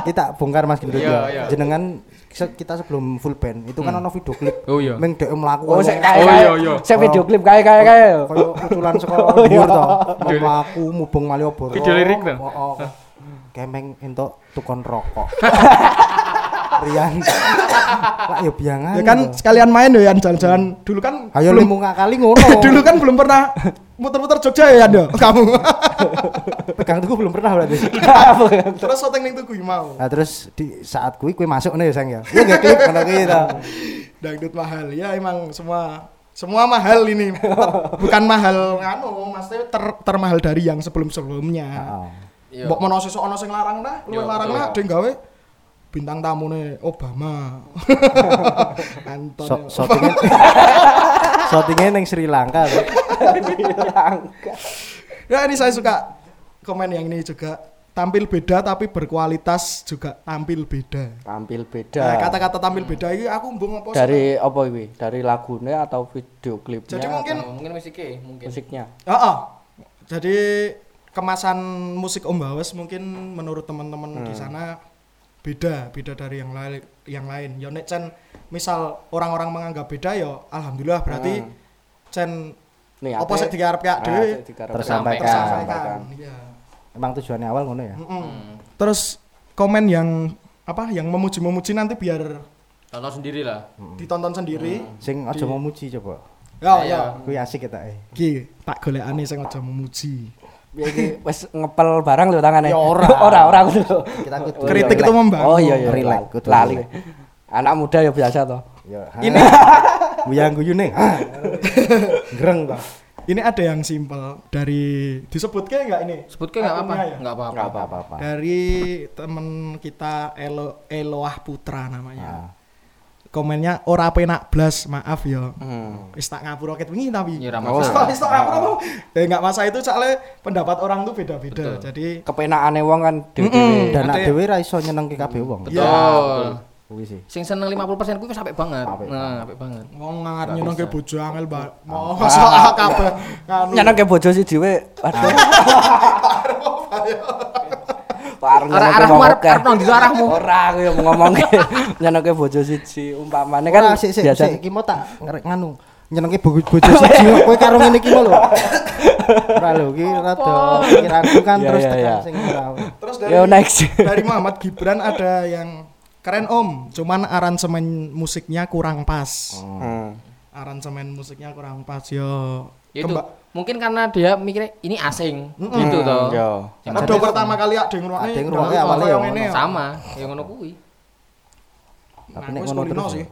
S2: kita bongkar mas gendut
S1: Iya,
S2: ya.
S1: iya.
S2: Jenengan kita sebelum full band itu kan ono video klip.
S1: Oh iya.
S2: Meng dek mlaku.
S4: Oh, sik kae
S1: Oh, iya, iya.
S4: Sik video klip kae kae kae.
S2: Koyo kuculan saka
S4: Oh, iya.
S2: dhuwur to. Mlaku mubeng Malioboro.
S1: Video lirik to?
S2: Oh, oh. Kemeng entuk tukon rokok. Rian. Lah yo biangan.
S3: Ya kan sekalian main ya jalan-jalan. Dulu kan
S2: Ayo
S3: belum
S2: limu ngakali ngono.
S3: dulu kan belum pernah muter-muter Jogja ya Anda. Kamu.
S2: pegang tuku belum pernah berarti.
S3: Terus syuting ning Tugu mau.
S2: Nah terus di saat kui kui masuk nih sang ya. Iya nggak klip ngono kuwi to.
S3: Dangdut mahal. Ya emang semua semua mahal ini. Bukan mahal anu, maksudnya ter, termahal dari yang sebelum-sebelumnya.
S2: Heeh.
S1: Iya.
S3: Mbok menawa sesuk ana sing larang nah, luwih
S1: Iya,
S3: larang
S1: betul.
S3: nah ding gawe bintang tamune Obama. Anton.
S2: So, shootingnya shootingnya neng Sri Lanka. Bro.
S3: Ya ini saya suka komen yang ini juga tampil beda tapi berkualitas juga tampil beda.
S4: Tampil
S3: Nah,
S4: beda.
S3: kata-kata tampil beda ini aku mbung apa
S4: Dari apa ini? Dari lagunya atau video klipnya?
S3: Jadi mungkin
S1: Oh, mungkin musiknya mungkin.
S4: musiknya.
S3: Heeh. Jadi kemasan musik Om Bawas mungkin menurut teman-teman di sana beda, beda dari yang lain yang lain. Ya nek Cen misal orang-orang menganggap beda ya alhamdulillah berarti Cen
S4: Nih,
S3: apa sih digarap ya dhewe.
S2: Tersampaikan.
S3: tersampaikan. Iya.
S2: Emang tujuannya awal ngono ya.
S3: Mm-mm. Terus komen yang apa yang memuji-memuji nanti biar
S1: Tonton sendiri lah.
S3: ditonton sendiri.
S2: Sing aja mau muji coba.
S3: Ya
S1: Ayo.
S3: ya.
S2: Kui asik kita eh.
S3: Ki tak golekane sing aja memuji.
S4: Ya wis ngepel barang lho tangane.
S2: Ya ora.
S4: ora, ora kudu.
S2: Kita kudu
S3: Kritik
S2: relax.
S3: itu membangun.
S4: Oh iya iya.
S2: Relax,
S4: lali.
S2: kudu
S4: Lali. Anak muda ya biasa toh.
S2: Ya.
S3: Ini
S2: buyang guyune. Greng to.
S3: ini ada yang simpel dari disebut kayak nggak ini?
S1: Sebut ke enggak apa-apa.
S3: Akunnya ya?
S1: Enggak apa-apa.
S4: Enggak
S2: Apa apa.
S3: Dari temen kita Elo Eloah Putra namanya.
S2: Ah.
S3: Komennya ora penak blas, maaf ya.
S4: Hmm.
S3: Wis tak ngapur roket wingi tapi.
S1: Ya ora masalah.
S3: tak- wis tak ngapur apa? Eh enggak masa itu soalnya pendapat orang tuh beda-beda. Jadi
S4: Kepenakane wong kan dhewe-dhewe.
S2: Dan
S3: Ate-
S2: dhewe ra iso nyenengke kabeh wong.
S1: Betul.
S2: Kuwi sih.
S1: Sing seneng 50% kuwi wis apik banget.
S2: Apik
S1: Nah, apik banget.
S3: wong ngangat nyeneng ke bojo angel ba. Mau masa kabeh nganu.
S4: Nyeneng ke bojo si dhewe. Waduh. Ke
S1: arahmu arep arep nang ndi arahmu?
S4: Ora aku yang ngomong nyeneng ke bojo siji umpamane kan
S2: Ora, sik sik
S4: biasa
S2: sik iki mau tak nganu. Nyenengke bojo bojo siji kowe karo ngene iki lho. Ora lho iki rada pikiranku kan
S4: Iya,
S2: terus
S4: iya,
S2: tekan
S4: iya.
S2: sing.
S3: Terus dari
S4: Yo next.
S3: dari Muhammad Gibran ada yang keren Om, cuman aransemen musiknya kurang pas.
S4: Hmm.
S3: Aransemen musiknya kurang pas yo.
S1: Ya itu
S3: Kemba-
S1: mungkin karena dia mikirnya ini asing gitu toh.
S4: Yo.
S1: Yang
S3: Ada pertama kali ada yang ngrungokne.
S2: Ada yang ngrungokne awalnya ya
S3: ngene ya.
S1: sama, yang ngono kuwi.
S2: Tapi
S3: Nah,
S2: nek
S3: aku
S2: ngono terus.
S3: sih.
S2: ya.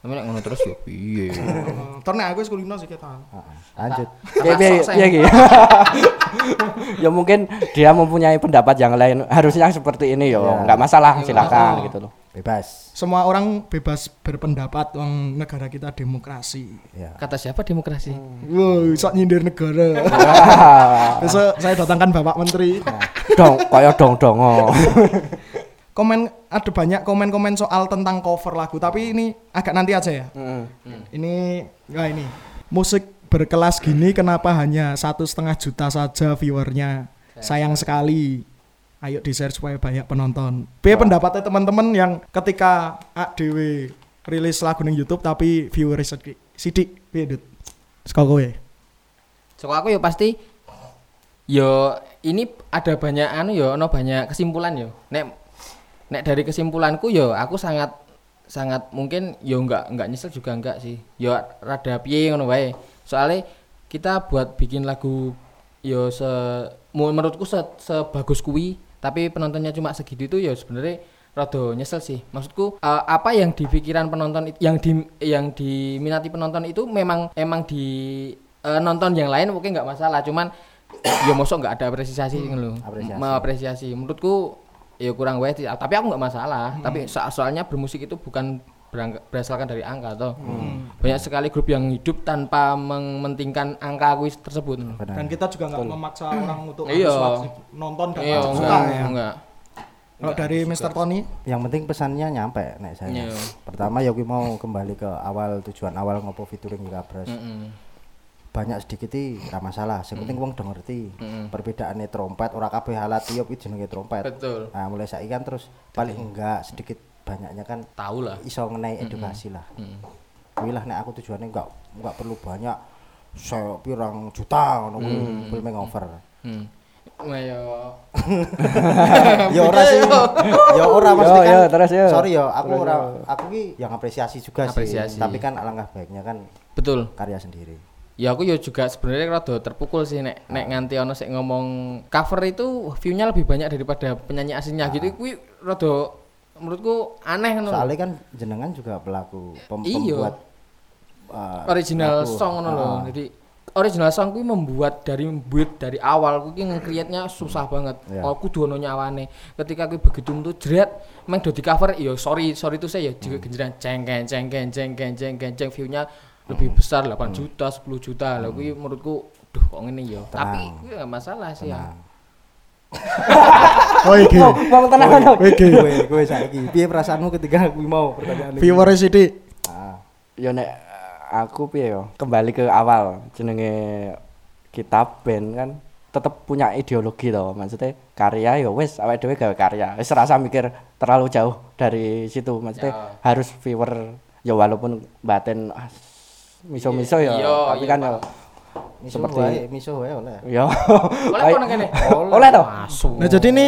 S1: Tapi nek ngono terus ya piye.
S3: Terus nek aku wis kulino sih kita.
S2: Heeh. Lanjut.
S4: Piye piye piye ki? Ya mungkin dia mempunyai pendapat yang lain harusnya seperti ini yo.
S2: Iya.
S4: Enggak masalah, silakan gitu loh.
S2: Bebas.
S3: Semua orang bebas berpendapat wong negara kita demokrasi.
S2: Ya.
S1: Kata siapa demokrasi?
S3: Wow, sok nyindir negara. Besok saya datangkan Bapak Menteri.
S4: dong, kaya dong-dong. oh.
S3: Komen ada banyak komen-komen soal tentang cover lagu, tapi ini agak nanti aja ya.
S4: Heeh.
S3: Ini wah ini musik berkelas gini kenapa hanya satu setengah juta saja viewernya? Sayang sekali. Ayo di share supaya banyak penonton. B pendapatnya teman-teman yang ketika ADW rilis lagu ning YouTube tapi viewer sedikit. Sidik, piye Dut? Saka kowe.
S1: So aku ya pasti yo ini ada banyak anu yo ono banyak kesimpulan yo. Nek nek dari kesimpulanku yo aku sangat sangat mungkin yo enggak enggak nyesel juga enggak sih. Yo rada piye ngono wae. Soalnya kita buat bikin lagu yo se mu- menurutku se, sebagus kuwi tapi penontonnya cuma segitu itu ya sebenarnya rada nyesel sih. Maksudku eh, apa yang di pikiran penonton yang di yang diminati penonton itu memang emang di eh, nonton yang lain mungkin nggak masalah, cuman ya mosok nggak ada apresiasi hmm. loh.
S2: Apresiasi.
S1: Mengapresiasi. Menurutku ya kurang wae tapi aku nggak masalah. Tapi so- soalnya bermusik itu bukan berasalkan dari angka toh. Banyak sekali grup yang hidup tanpa mementingkan angka kuis tersebut.
S2: Benar.
S3: Dan kita juga nggak memaksa orang untuk
S1: Iya.
S3: harus wajib nonton dan
S1: Iya,
S3: harus suka
S1: enggak,
S3: ya.
S1: enggak.
S3: Kalau dari Mr. Tony,
S2: Yang penting pesannya nyampe nek saya.
S1: Iya.
S2: Pertama ya mau kembali ke awal tujuan awal ngopo featuring Gabras.
S1: Mm-mm.
S2: Banyak sedikit i ora masalah. Sing penting wong do ngerti.
S1: Mm-mm.
S2: Perbedaannya trompet ora kabeh alat tiup iki jenenge trompet.
S1: Betul.
S2: Nah, mulai saiki kan terus paling enggak sedikit banyaknya kan
S1: Tahu lah.
S2: iso ngenai edukasi lah.
S1: Mm.
S2: Kuwi lah nek aku tujuannya enggak enggak perlu banyak saya pirang juta ngono kuwi filme ngover.
S1: Hmm. Nah, ya
S2: ya ora sih. Ya ora mesti
S4: Yo,
S2: kan.
S4: yo, terus, yo.
S2: Sorry ya, aku
S4: Terus,
S2: ora
S4: yo.
S2: aku ki yang apresiasi juga
S1: Apresiasi.
S2: sih. Tapi kan alangkah baiknya kan
S1: betul.
S2: karya sendiri.
S1: Ya aku ya juga sebenarnya rada terpukul sih nek nek nganti ono sik ngomong cover itu view-nya lebih banyak daripada penyanyi aslinya gitu. Kuwi rada menurutku aneh ngono.
S2: Soalnya kan jenengan juga pelaku pem-
S1: Iya.
S2: pembuat uh,
S1: original
S2: lagu.
S1: song ngono lho.
S2: Ah.
S1: Jadi original song kuwi membuat dari buat dari awal kuwi nge-create-nya susah banget.
S2: Iya.
S1: Oh kudu ono nyawane. Ketika kuwi begitu tuh jret meng do di cover ya sorry sorry itu saya ya juga genjeran cengken cengken cengken cengken ceng view-nya lebih besar 8 juta 10 juta lah kuwi menurutku duh kok ngene ya. Tapi
S2: Tenang.
S1: kuwi masalah sih ya.
S3: Oh iki.
S4: Wong tenang ngono.
S3: Iki.
S2: Kowe kowe saiki piye perasaanmu ketika kuwi mau pertanyaan ini?
S3: Viewer sidik.
S2: Ah,
S4: Ya nek aku piye yo kembali ke awal jenenge kita band kan tetep punya ideologi toh maksudnya karya ya wis awake dhewe gawe karya wis rasa mikir terlalu jauh dari situ maksudnya
S1: Ya.
S4: harus viewer ya walaupun batin ah, miso-miso ya
S1: Iya,
S4: tapi
S1: iya,
S4: kan ya Seperti-
S2: wae, miso wae oleh.
S4: ya
S1: Oleh kono kene.
S4: oleh
S1: Masuk.
S3: Nah jadi ini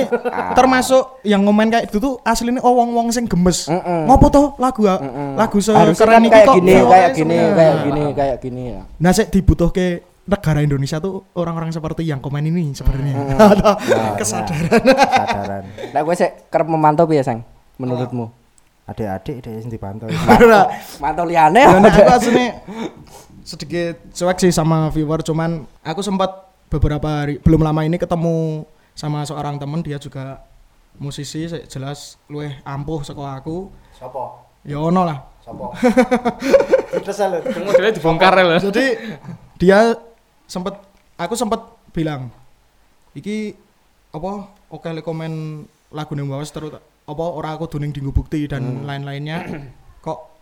S3: termasuk yang ngomen kayak itu tuh aslinya oh wong wong sing gemes.
S4: Mm-mm.
S3: Ngopo toh lagu
S4: Mm-mm.
S3: lagu
S4: harusnya
S3: sekeren
S4: kan
S3: iki
S4: kayak
S3: kok
S4: gini kayak gini kayak gini kayak gini ya
S3: Nah sik dibutuhke negara Indonesia tuh orang-orang seperti yang komen ini sebenarnya.
S4: Hmm.
S3: Atau
S2: Nah,
S3: kesadaran.
S2: Kesadaran.
S4: Nah, gue sih kerep memantau piye, Sang? Menurutmu?
S2: Adik-adik dia sing dipantau.
S3: Nah,
S4: Mantau liane
S3: Dan aku aslinya sedikit cuek sih sama viewer cuman aku sempat beberapa hari belum lama ini ketemu sama seorang temen dia juga musisi jelas luwih ampuh saka aku
S2: Sopo?
S3: ya ono lah
S2: Sopo? Terus lho.
S1: Modelnya dibongkar lho.
S3: jadi dia sempat aku sempat bilang iki apa oke le komen lagu ning bawah terus apa ora aku duning dinggo bukti dan lain-lainnya kok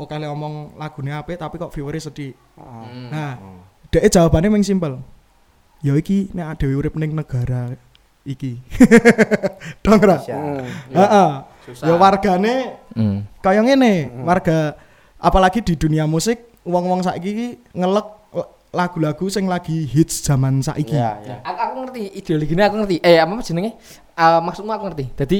S3: oke le ngomong lagunya apa tapi kok viewernya sedih nah dia jawabannya meng simpel ya iki nek dhewe urip ning negara iki dong ra
S2: Indonesia.
S3: heeh
S1: Susah.
S3: ya wargane
S1: Hmm.
S3: kayak ngene warga apalagi di dunia musik wong-wong saiki iki ngelek lagu-lagu sing lagi hits zaman saiki
S4: Iya, iya.
S1: Aku, aku ngerti ideologinya aku ngerti. Eh apa jenenge? Eh, maksudmu aku ngerti. Jadi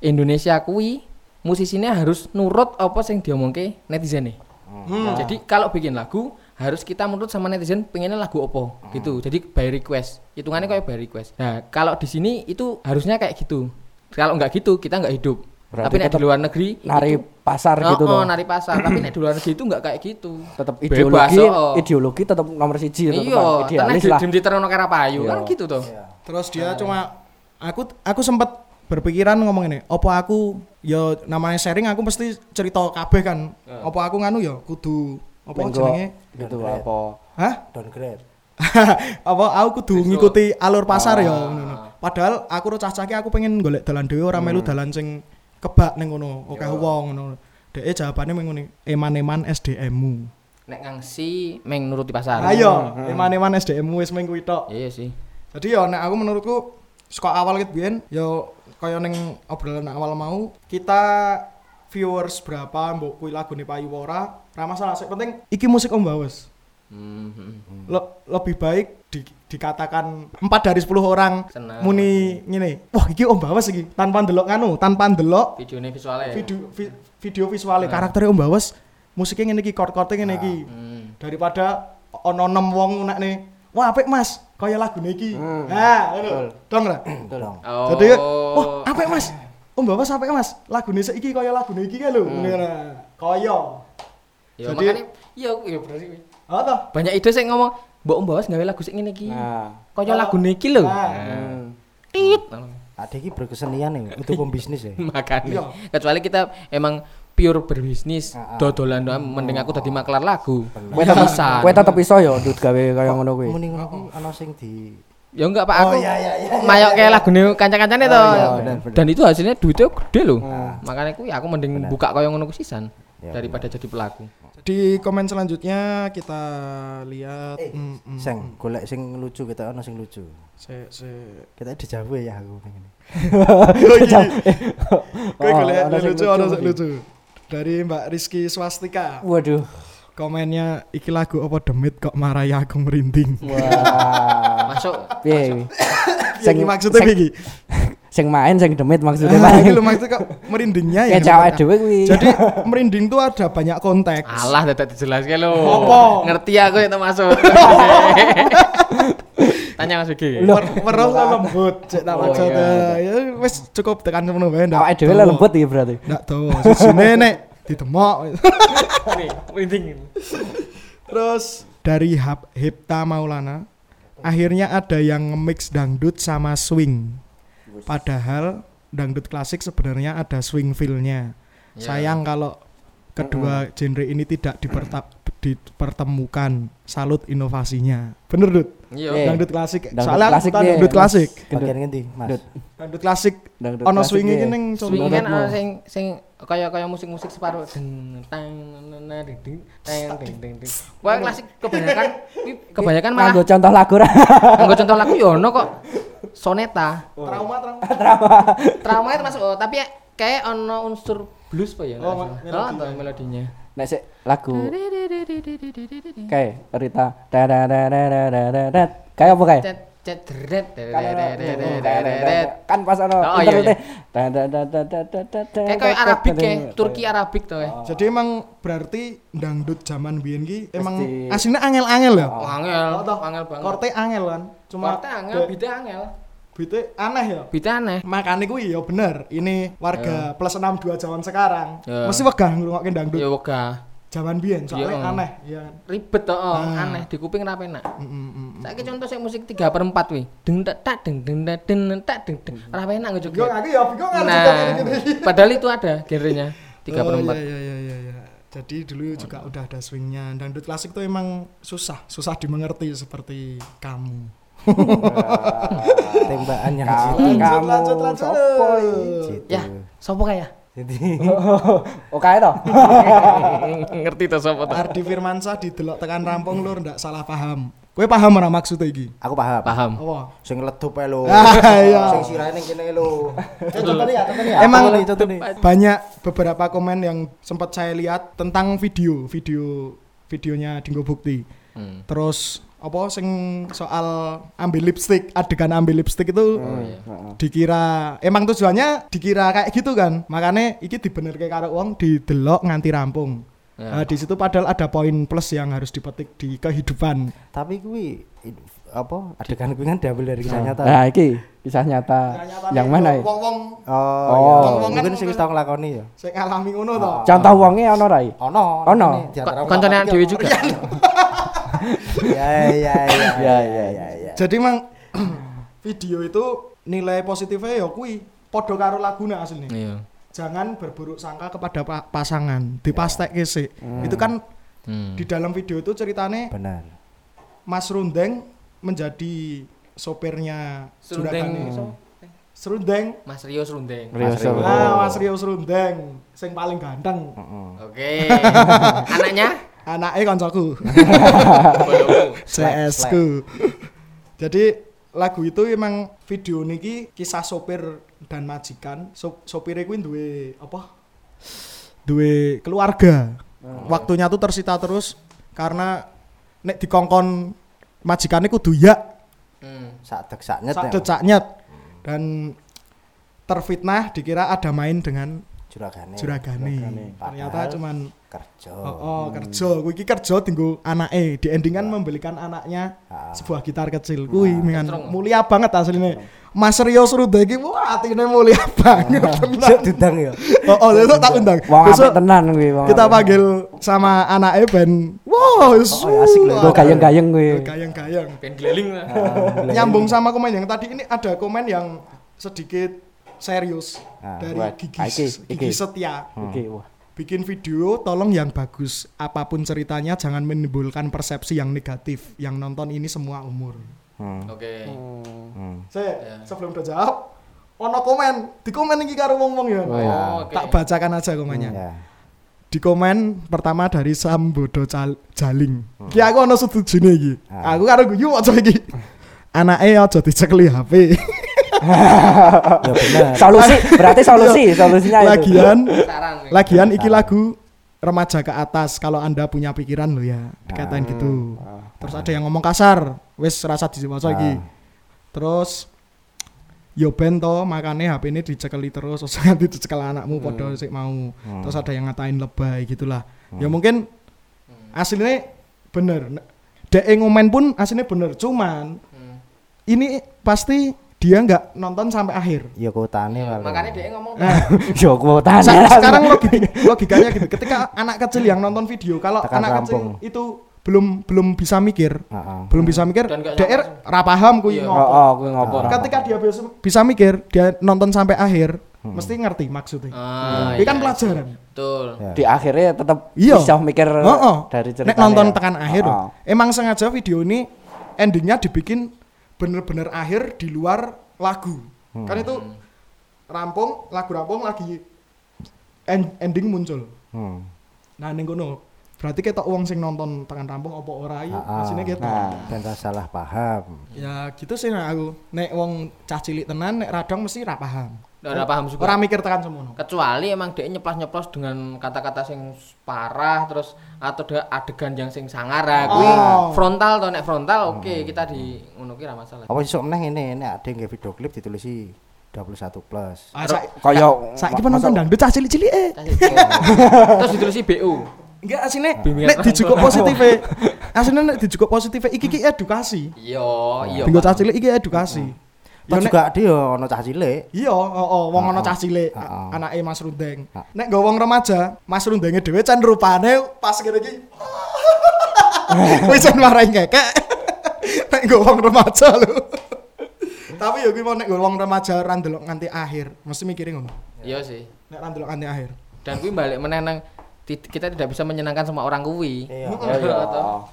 S1: Indonesia kuwi musisinya harus nurut apa sing diomongke netizen nih.
S3: Hmm.
S1: Jadi kalau bikin lagu harus kita menurut sama netizen pengennya lagu opo gitu jadi by request hitungannya kayak by request nah kalau di sini itu harusnya kayak gitu kalau nggak gitu kita nggak hidup
S4: Berarti
S1: tapi nek di luar negeri
S4: nari
S1: itu-
S4: pasar
S1: Oh,
S4: gitu
S1: oh,
S4: loh.
S1: nari pasar tapi nek di luar negeri itu nggak kayak gitu
S4: tetap
S1: Bebas,
S4: ideologi
S1: oh.
S4: ideologi tetap nomor siji tetep
S1: iya
S4: kan.
S1: karena
S4: idealis
S1: di
S4: lah
S1: dream theater ono kara payu
S4: Iya.
S1: kan gitu tuh
S3: Terus dia cuma aku aku sempat berpikiran ngomong ini, opo aku yo namanya sharing aku mesti cerita kabeh kan. Opo aku nganu yo kudu apa
S4: Menggo
S3: jenenge?
S4: gitu apa
S3: Hah?
S2: downgrade
S3: apa aku kudu ngikuti alur pasar
S1: Ah.
S3: yo ngono. Padahal aku ro cah-cahke aku pengen golek dalan dhewe ora melu dalan sing kebak ning ngono, akeh wong ngono. Dek jawabane meng ngene, eman-eman SDM-mu.
S1: nek ngangsi meng nuruti pasar
S3: Ayo, eman-eman SDM-mu wis ming kuwi tok.
S1: iya sih
S3: Jadi ya nek aku menurutku saka awal ket biyen ya kaya ning obrolan awal mau kita viewers berapa mbok kuwi lagune payu ora masalah sing penting iki musik Om Bawes.
S1: Hmm, hmm.
S3: Le- lebih baik di- dikatakan 4 dari 10 orang
S1: Seneng.
S3: muni ngene. Wah, iki Om Bawes iki tanpa ndelok nganu, tanpa ndelok
S1: videonya visualnya ya?
S3: video vi- video visualnya karakternya Om Bawes musiknya ngene iki chord-chordnya ngene iki.
S1: Hmm.
S3: Daripada ono nem wong nek nih Wah, apik Mas, kaya lagune iki. Nah, ngono. Dong ra?
S2: dong
S1: Oh.
S3: Jadi wah apik mas, Om Bapak sampai mas, lagune saiki kaya lagune iki kan lho, ngono. Kaya.
S1: Ya
S3: Jadi-
S1: makanya iya iya berarti.
S3: Ah toh?
S1: Banyak ide sing ngomong, "Mbok Om Bawas gawe lagu sing ngene iki."
S4: nah
S1: Kaya lagu iki lho.
S3: Ah.
S4: hmm.
S1: Tit.
S2: adik iki berkesenian nih untuk pembisnis ya
S1: Makanya. Kecuali kita emang pure berbisnis,
S2: Ah, ah.
S1: dodolan doang mending aku dadi maklar lagu.
S4: kowe tetep
S1: Bisa.
S4: kowe tetep iso ya ndut gawe kaya ngono kuwi
S2: mending aku ana sing di
S1: Ya enggak Pak
S3: Oh,
S1: aku.
S3: iya, iya, iya,
S1: Mayok kayak lagune kanca-kancane to.
S2: iya.
S1: Dan itu hasilnya duitnya gede loh.
S2: Ah.
S1: Makanya aku aku mending
S2: Bener.
S1: buka kaya ngono sisan
S2: Ya,
S1: daripada jadi pelaku.
S3: Di komen selanjutnya kita lihat
S2: eh
S3: mm, mm,
S2: seng golek sing lucu kita ana sing lucu
S3: se se
S2: kita dijawe ya aku pengen
S3: Kowe
S4: Oh,
S3: golek
S4: ada sing
S3: lucu
S4: lucu
S3: ana sing lucu. Dari Mbak Rizky Swastika.
S4: waduh
S3: Komennya iki lagu apa demit kok marah aku merinding.
S4: wah
S1: Masuk
S4: piye
S3: Sing maksudnya iki.
S4: sing main sing demit maksudnya
S3: Nah,
S4: Pak.
S3: iki lho maksudnya kok merindingnya ya.
S4: kayak cewek dhewe kuwi
S3: Jadi merinding tuh ada banyak konteks.
S1: Alah dadak dijelaskan lo.
S3: Apa?
S1: Ngerti aku itu masuk. Tanya Mas.
S3: Mer- Meroh lo lembut cek tak
S1: Oh,
S3: maksudnya. Ya wis cukup tekan semono wae ndak.
S4: awake dhewe lah lembut iki berarti
S3: Ndak dawa. Sisine nek ditemok.
S1: Nih.
S3: Terus dari Hipta Maulana akhirnya ada yang nge-mix dangdut sama swing. Padahal dangdut klasik sebenarnya ada swing feel-nya.
S1: Ya.
S3: Sayang kalau kedua genre ini tidak diperta- dipertemukan. Salut inovasinya. Bener, Dut?
S1: Iya.
S4: Eh.
S3: Dangdut klasik.
S4: Dangdut
S3: Soalnya
S4: klasik
S3: aku
S4: piye,
S3: dangdut
S4: Mas?
S3: klasik.
S2: bagian ngendi mas
S4: Dut.
S3: Dangdut klasik
S4: Dangdut
S3: ono
S4: klasik
S3: swing iki ning
S1: Swing kan sing sing kaya kaya musik-musik separuh deng tang na ding ding teng ding ding ding. Wah klasik kebanyakan kebanyakan malah
S4: Nganggo contoh lagu ra
S1: nggo contoh lagu yo ono kok soneta.
S3: Trauma, trauma.
S1: Trauma itu masuk oh, tapi ya kayak ono unsur blues apa ya?
S3: Oh,
S1: salah. Oh, melodinya.
S4: Nek sik lagu kayak Rita kayak apa kayak kan pas ono
S1: Oh,
S4: interlude
S1: iya.
S4: dadadadadadadad.
S1: Kayak Arabik kayak Turki Arabik tuh ya.
S3: Jadi emang berarti dangdut zaman biyen ki emang aslinya angel-angel ya.
S1: Angel, angel banget.
S3: Korte angel kan. Cuma
S1: Korte angel, bite angel.
S3: Bite aneh ya.
S1: Bite aneh.
S3: Makanya kuwi ya bener. Ini warga plus 62 zaman sekarang.
S1: Ya.
S3: Mesti wegah ngrungokke dangdut
S1: Ya wegah.
S3: zaman biyen soalnya
S1: Iya.
S3: aneh ya.
S1: Ribet toh, oh,
S3: Ah.
S1: aneh di kuping ra penak.
S3: Mm, mm, mm.
S1: Saiki contoh sing musik 3 per 4 wi. Deng tak tak deng deng tak deng tak deng deng. Ra penak
S3: Bingung
S1: ngejoget.
S3: aku ya bingung kan
S1: Nah, padahal itu ada genrenya 3 per
S3: Oh,
S1: 4.
S3: Iya iya iya iya iya. Jadi dulu juga udah ada swingnya. Dangdut klasik tuh emang susah, susah dimengerti seperti kamu.
S2: tembakan yang
S4: Kamu,
S2: jitu
S4: kamu,
S3: lanjut, lanjut.
S4: sopo
S2: jitu
S1: Ya, sopo kaya?
S2: jadi
S4: oh kayak toh
S1: Ngerti to sopo to?
S3: Ardi Firmansyah didelok tekan rampung lur ndak salah paham. Kowe paham ora maksudnya iki?
S2: aku paham
S1: Paham.
S3: Apa?
S2: sing ledup ae lho
S3: Ah, iya.
S2: sing sirahe ning kene lho contohnya ya contohnya
S3: Emang
S2: nih
S3: banyak beberapa komen yang sempat saya lihat tentang video, video videonya Dinggo Bukti.
S1: Hmm.
S3: Terus apa sing soal ambil lipstick, adegan ambil lipstick itu
S1: Oh iya.
S3: dikira emang tujuannya dikira kayak gitu kan. Makanya iki dibenerke karo wong didelok nganti rampung.
S1: Ya.
S3: Nah, di situ padahal ada poin plus yang harus dipetik di kehidupan.
S2: Tapi kuwi i- apa adegan kuwi kan diambil dari kisah nyata.
S4: Nah, iki kisah nyata. Yang mana ya?
S3: Wong-wong
S2: Oh,
S4: Oh.
S2: iya.
S3: Wong-wong kan
S2: mungkin sing wis tau nglakoni ya.
S3: sing ngalami ngono to.
S4: Contoh wonge ono ra iki?
S2: Ono.
S4: Ono.
S1: Dewi
S2: ketiga.
S1: juga.
S2: Ya ya ya.
S4: Ya, ya,
S2: ya ya.
S3: Jadi mang video itu nilai positifnya ya kuwi padha karo lagune asline.
S1: Iya.
S3: Jangan berburuk sangka kepada pa- pasangan. Dipastekke sih. Itu kan
S1: Hmm.
S3: di dalam video itu ceritane
S2: Benar.
S3: Mas Rundeng menjadi sopirnya
S1: Serundeng.
S3: Serundeng.
S1: Mas Rio Serundeng.
S4: Rio
S2: Mas. Rio.
S3: Ah, Mas Rio Serundeng sing paling ganteng.
S2: Heeh.
S1: Oke. Anaknya?
S3: Anaknya koncoku.
S1: Boloku.
S3: CS ku. Jadi lagu itu emang video niki kisah sopir dan majikan. So, sopirnya kuwi duwe apa? Duwe keluarga. Waktunya tuh tersita terus karena nek dikongkon majikane kudu ya
S1: Hmm.
S2: Sak dek sak nyet.
S3: sak
S2: ya.
S3: nyet. dan terfitnah dikira ada main dengan
S2: Juragane.
S3: juragane. Ternyata cuman
S2: kerja.
S3: oh, oh kerja, kuwi iki kerja tinggo anake, di endingan membelikan anaknya
S2: Ah.
S3: sebuah gitar kecil. Kuwi mingan
S1: Strong.
S3: mulia banget aslinya. Mas Rio Suruda iki wah atine mulia banget tenan.
S2: Sik dudang ya.
S3: Oh, oh besok tak undang. Besok
S4: tenan kuwi.
S3: kita panggil sama anaknya ben wow,
S2: Oh, ya, asik loh.
S4: Go gayeng-gayeng kuwi.
S3: Gayang-gayang.
S1: Pengen keliling lah.
S3: Nyambung sama komen yang tadi ini ada komen yang sedikit serius
S2: Ah,
S3: dari
S4: wah,
S3: Gigi,
S4: iki,
S3: Gigi
S4: iki.
S3: Setia.
S4: Oke, wah.
S3: Bikin video tolong yang bagus. Apa pun ceritanya jangan menimbulkan persepsi yang negatif. Yang nonton ini semua umur.
S2: Hmm.
S1: Oke.
S2: Hmm.
S3: Saya
S1: Ya.
S3: sebelum udah jawab, ono komen, di komen iki karo wong-wong ya.
S4: Oh, ya.
S1: Oh.
S3: Tak bacakan aja komennya.
S2: Ya.
S3: Di komen pertama dari Sambodo Cal- Jaling. Ki aku ono setujune iki.
S2: Ah.
S3: Aku karo guyu aja iki. Anake aja dicekli HP.
S2: Ya benar.
S4: Solusi, berarti solusi, solusinya itu.
S3: Lagian iki lagu remaja ke atas kalau anda punya pikiran lo ya dikatain
S2: Ah.
S3: gitu terus ada yang ngomong kasar wis rasa diwaca iki
S2: Ah.
S3: terus yo ben to makane HP ini dicekeli terus terus nanti dicekel anakmu podo sik mau terus ada yang ngatain lebay gitulah ya mungkin aslinya bener Dek ngomen pun aslinya bener cuman
S1: Hmm.
S3: ini pasti dia nggak nonton sampai akhir
S2: Ya kotane
S1: Ya, makanya dia ngomong
S3: nah,
S4: Yo kuotane.
S3: Sa- sekarang logik- logikanya gitu ketika anak kecil yang nonton video kalau
S2: Tekan
S3: anak
S2: rampung.
S3: kecil itu belum belum bisa mikir
S2: Heeh.
S3: belum bisa mikir DR
S1: langsung.
S3: ra paham kuwi
S1: Iya.
S3: ngopo.
S4: Oh, oh, kuwi ngopo.
S2: Ah.
S3: ketika dia bisa, bisa mikir dia nonton sampai akhir mesti ngerti maksudnya
S1: Ah,
S3: ini kan
S1: iya.
S3: pelajaran
S1: Betul.
S2: Ya.
S4: Di akhirnya tetap
S3: Iya.
S4: bisa mikir
S3: Oh, oh.
S4: dari
S3: Nek
S4: cerita.
S3: nonton tekan akhir
S4: Oh, oh.
S3: emang sengaja video ini endingnya dibikin bener-bener akhir di luar lagu. Kan itu rampung lagu rampung lagi en- ending muncul.
S2: Hmm.
S3: Nah ning kono berarti ketok wong sing nonton tekan rampung apa ora iki asine gitu.
S4: Nah.
S2: Dan tak salah paham.
S3: Ya gitu sih nek aku. Nek wong cah cilik tenan nek radang mesti ra paham.
S1: Ora paham juga.
S3: Ora mikir tekan semono.
S1: kecuali emang dia nyeplos-nyeplos dengan kata-kata sing parah terus atau ada adegan yang sing sangar ah, kuwi
S3: Oh.
S1: frontal to nek frontal oke kita di ngono ki ra masalah.
S2: Apa sesuk meneh ngene nek ada nggih video klip ditulisi 21 plus.
S3: Ah, sa
S4: Koyo
S3: saiki penonton dangdut cah cilik-cilik eh.
S1: terus ditulis BU.
S3: Enggak asine nek dicukup positif Asine nek dicukup positif iki ki edukasi.
S1: Iya, iya.
S3: Tinggal
S1: Pak.
S3: cah cilik iki edukasi. Ya, nek-
S2: juga dia ono cah cilik.
S3: Iya, oh, oh, wong ana
S2: Ah,
S3: cah cilik, anake Mas Rundeng. Nek nggo wong remaja, Mas Rundenge dhewe can rupane pas kene iki. Wis can marahin kekek. Nek nggo wong remaja lho. Tapi ya kuwi mau nek wong remaja ra ndelok nganti akhir, mesti mikirin ngono.
S1: Iya sih.
S3: Nek ra ndelok nganti akhir.
S1: Dan kuwi balik meneh nang kita tidak bisa menyenangkan semua orang kuwi.
S2: Iya.
S1: Iya, toh.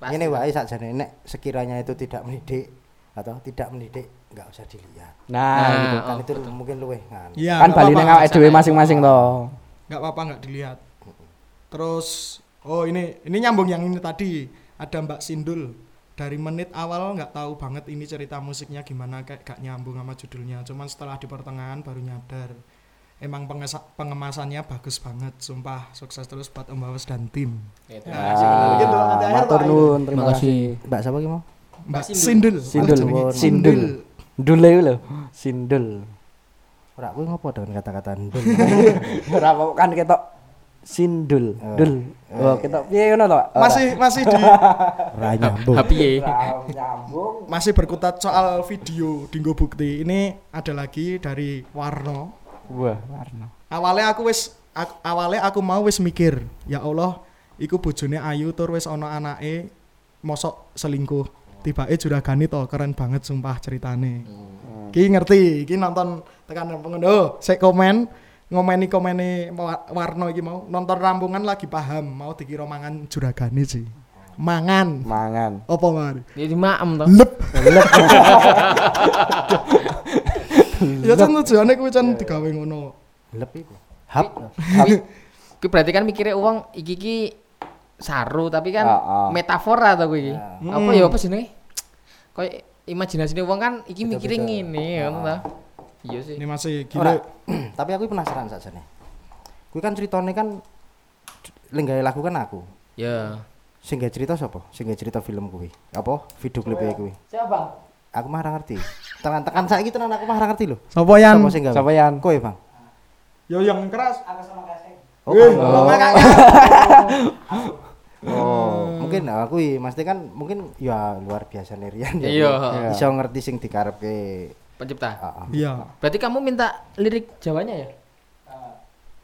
S1: Pasti.
S2: Ini wae sakjane nek sekiranya itu tidak mendidik atau tidak mendidik enggak usah dilihat.
S4: Nah,
S1: Nah,
S4: gitu.
S2: kan
S1: oh,
S2: itu
S1: betul.
S2: mungkin luweh kan.
S3: Iya,
S4: kan
S3: nggak
S4: bali awake dhewe masing-masing toh.
S3: nggak apa-apa nggak dilihat terus oh ini ini nyambung yang ini tadi ada Mbak Sindul dari menit awal nggak tahu banget ini cerita musiknya gimana kayak gak nyambung sama judulnya cuman setelah di pertengahan baru nyadar emang pengemasannya bagus banget sumpah sukses terus buat Om Bawas dan tim. Ya, dulu nanti akhir,
S4: matur nuwun, terima kasih.
S2: Mbak siapa ki mau?
S3: Mbak
S1: Sindul.
S3: Sindul
S4: Sindul,
S3: Oh.
S4: Sindul. Dule lho, sindul.
S2: Ora kuwi ngopo dengan kata-kata ndul.
S4: Ora apa kan ketok Sindul. Dul. Oh, kita piye ngono to?
S3: Masih masih di
S2: Ra
S1: ya.
S4: nyambung.
S3: masih berkutat soal video Dinggo Bukti. Ini ada lagi dari Warno.
S4: Wah, warna.
S3: Awalnya aku wis ak- awalnya aku mau wis mikir, ya Allah, iku bojone ayu tur wis ana anake mosok selingkuh. Tibake juragane to, keren banget sumpah ceritane. Ki ngerti, ki nonton tekan pengendho, sik komen ngomeni komene Wa- Warno iki mau nonton rampungan lagi paham mau dikira mangan juragane sih. Mangan.
S4: Mangan.
S3: Apa mari?
S1: Jadi maem toh.
S3: Lep. Ya kan tujuannya kuwi kan digawe ngono.
S2: Lep iku. Hap.
S1: Kuwi berarti kan mikirnya uang iki iki saru tapi kan
S4: Ah, ah.
S1: metafora to kuwi.
S3: Hmm.
S1: Apa ya apa jenenge? Kayak imajinasine uang kan iki mikirnya ngene ngono ta. Iya sih.
S3: Ini masih gila.
S2: Tapi aku penasaran sakjane. Kuwi kan ceritane kan lenggawe lagu kan aku.
S1: Ya.
S2: Sing gawe cerita sapa? Sing gawe cerita film kuwi. Apa? Video klip kuwi.
S1: Siapa?
S2: Aku mah ora ngerti. Tekan-tekan saiki tenan aku mah ngerti lho.
S3: Sapa yan?
S2: Sapa
S4: yan?
S2: Kowe, Bang.
S3: Yo yang keras.
S2: Oh,
S3: Wih,
S2: Bang.
S3: lama Kak.
S2: Oh, mungkin aku mesti kan mungkin ya luar biasa nih Rian. ya.
S1: Iya.
S2: Bisa ngerti sing dikarepke.
S1: Pencipta.
S2: Heeh.
S3: Iya.
S1: Berarti kamu minta lirik Jawanya ya?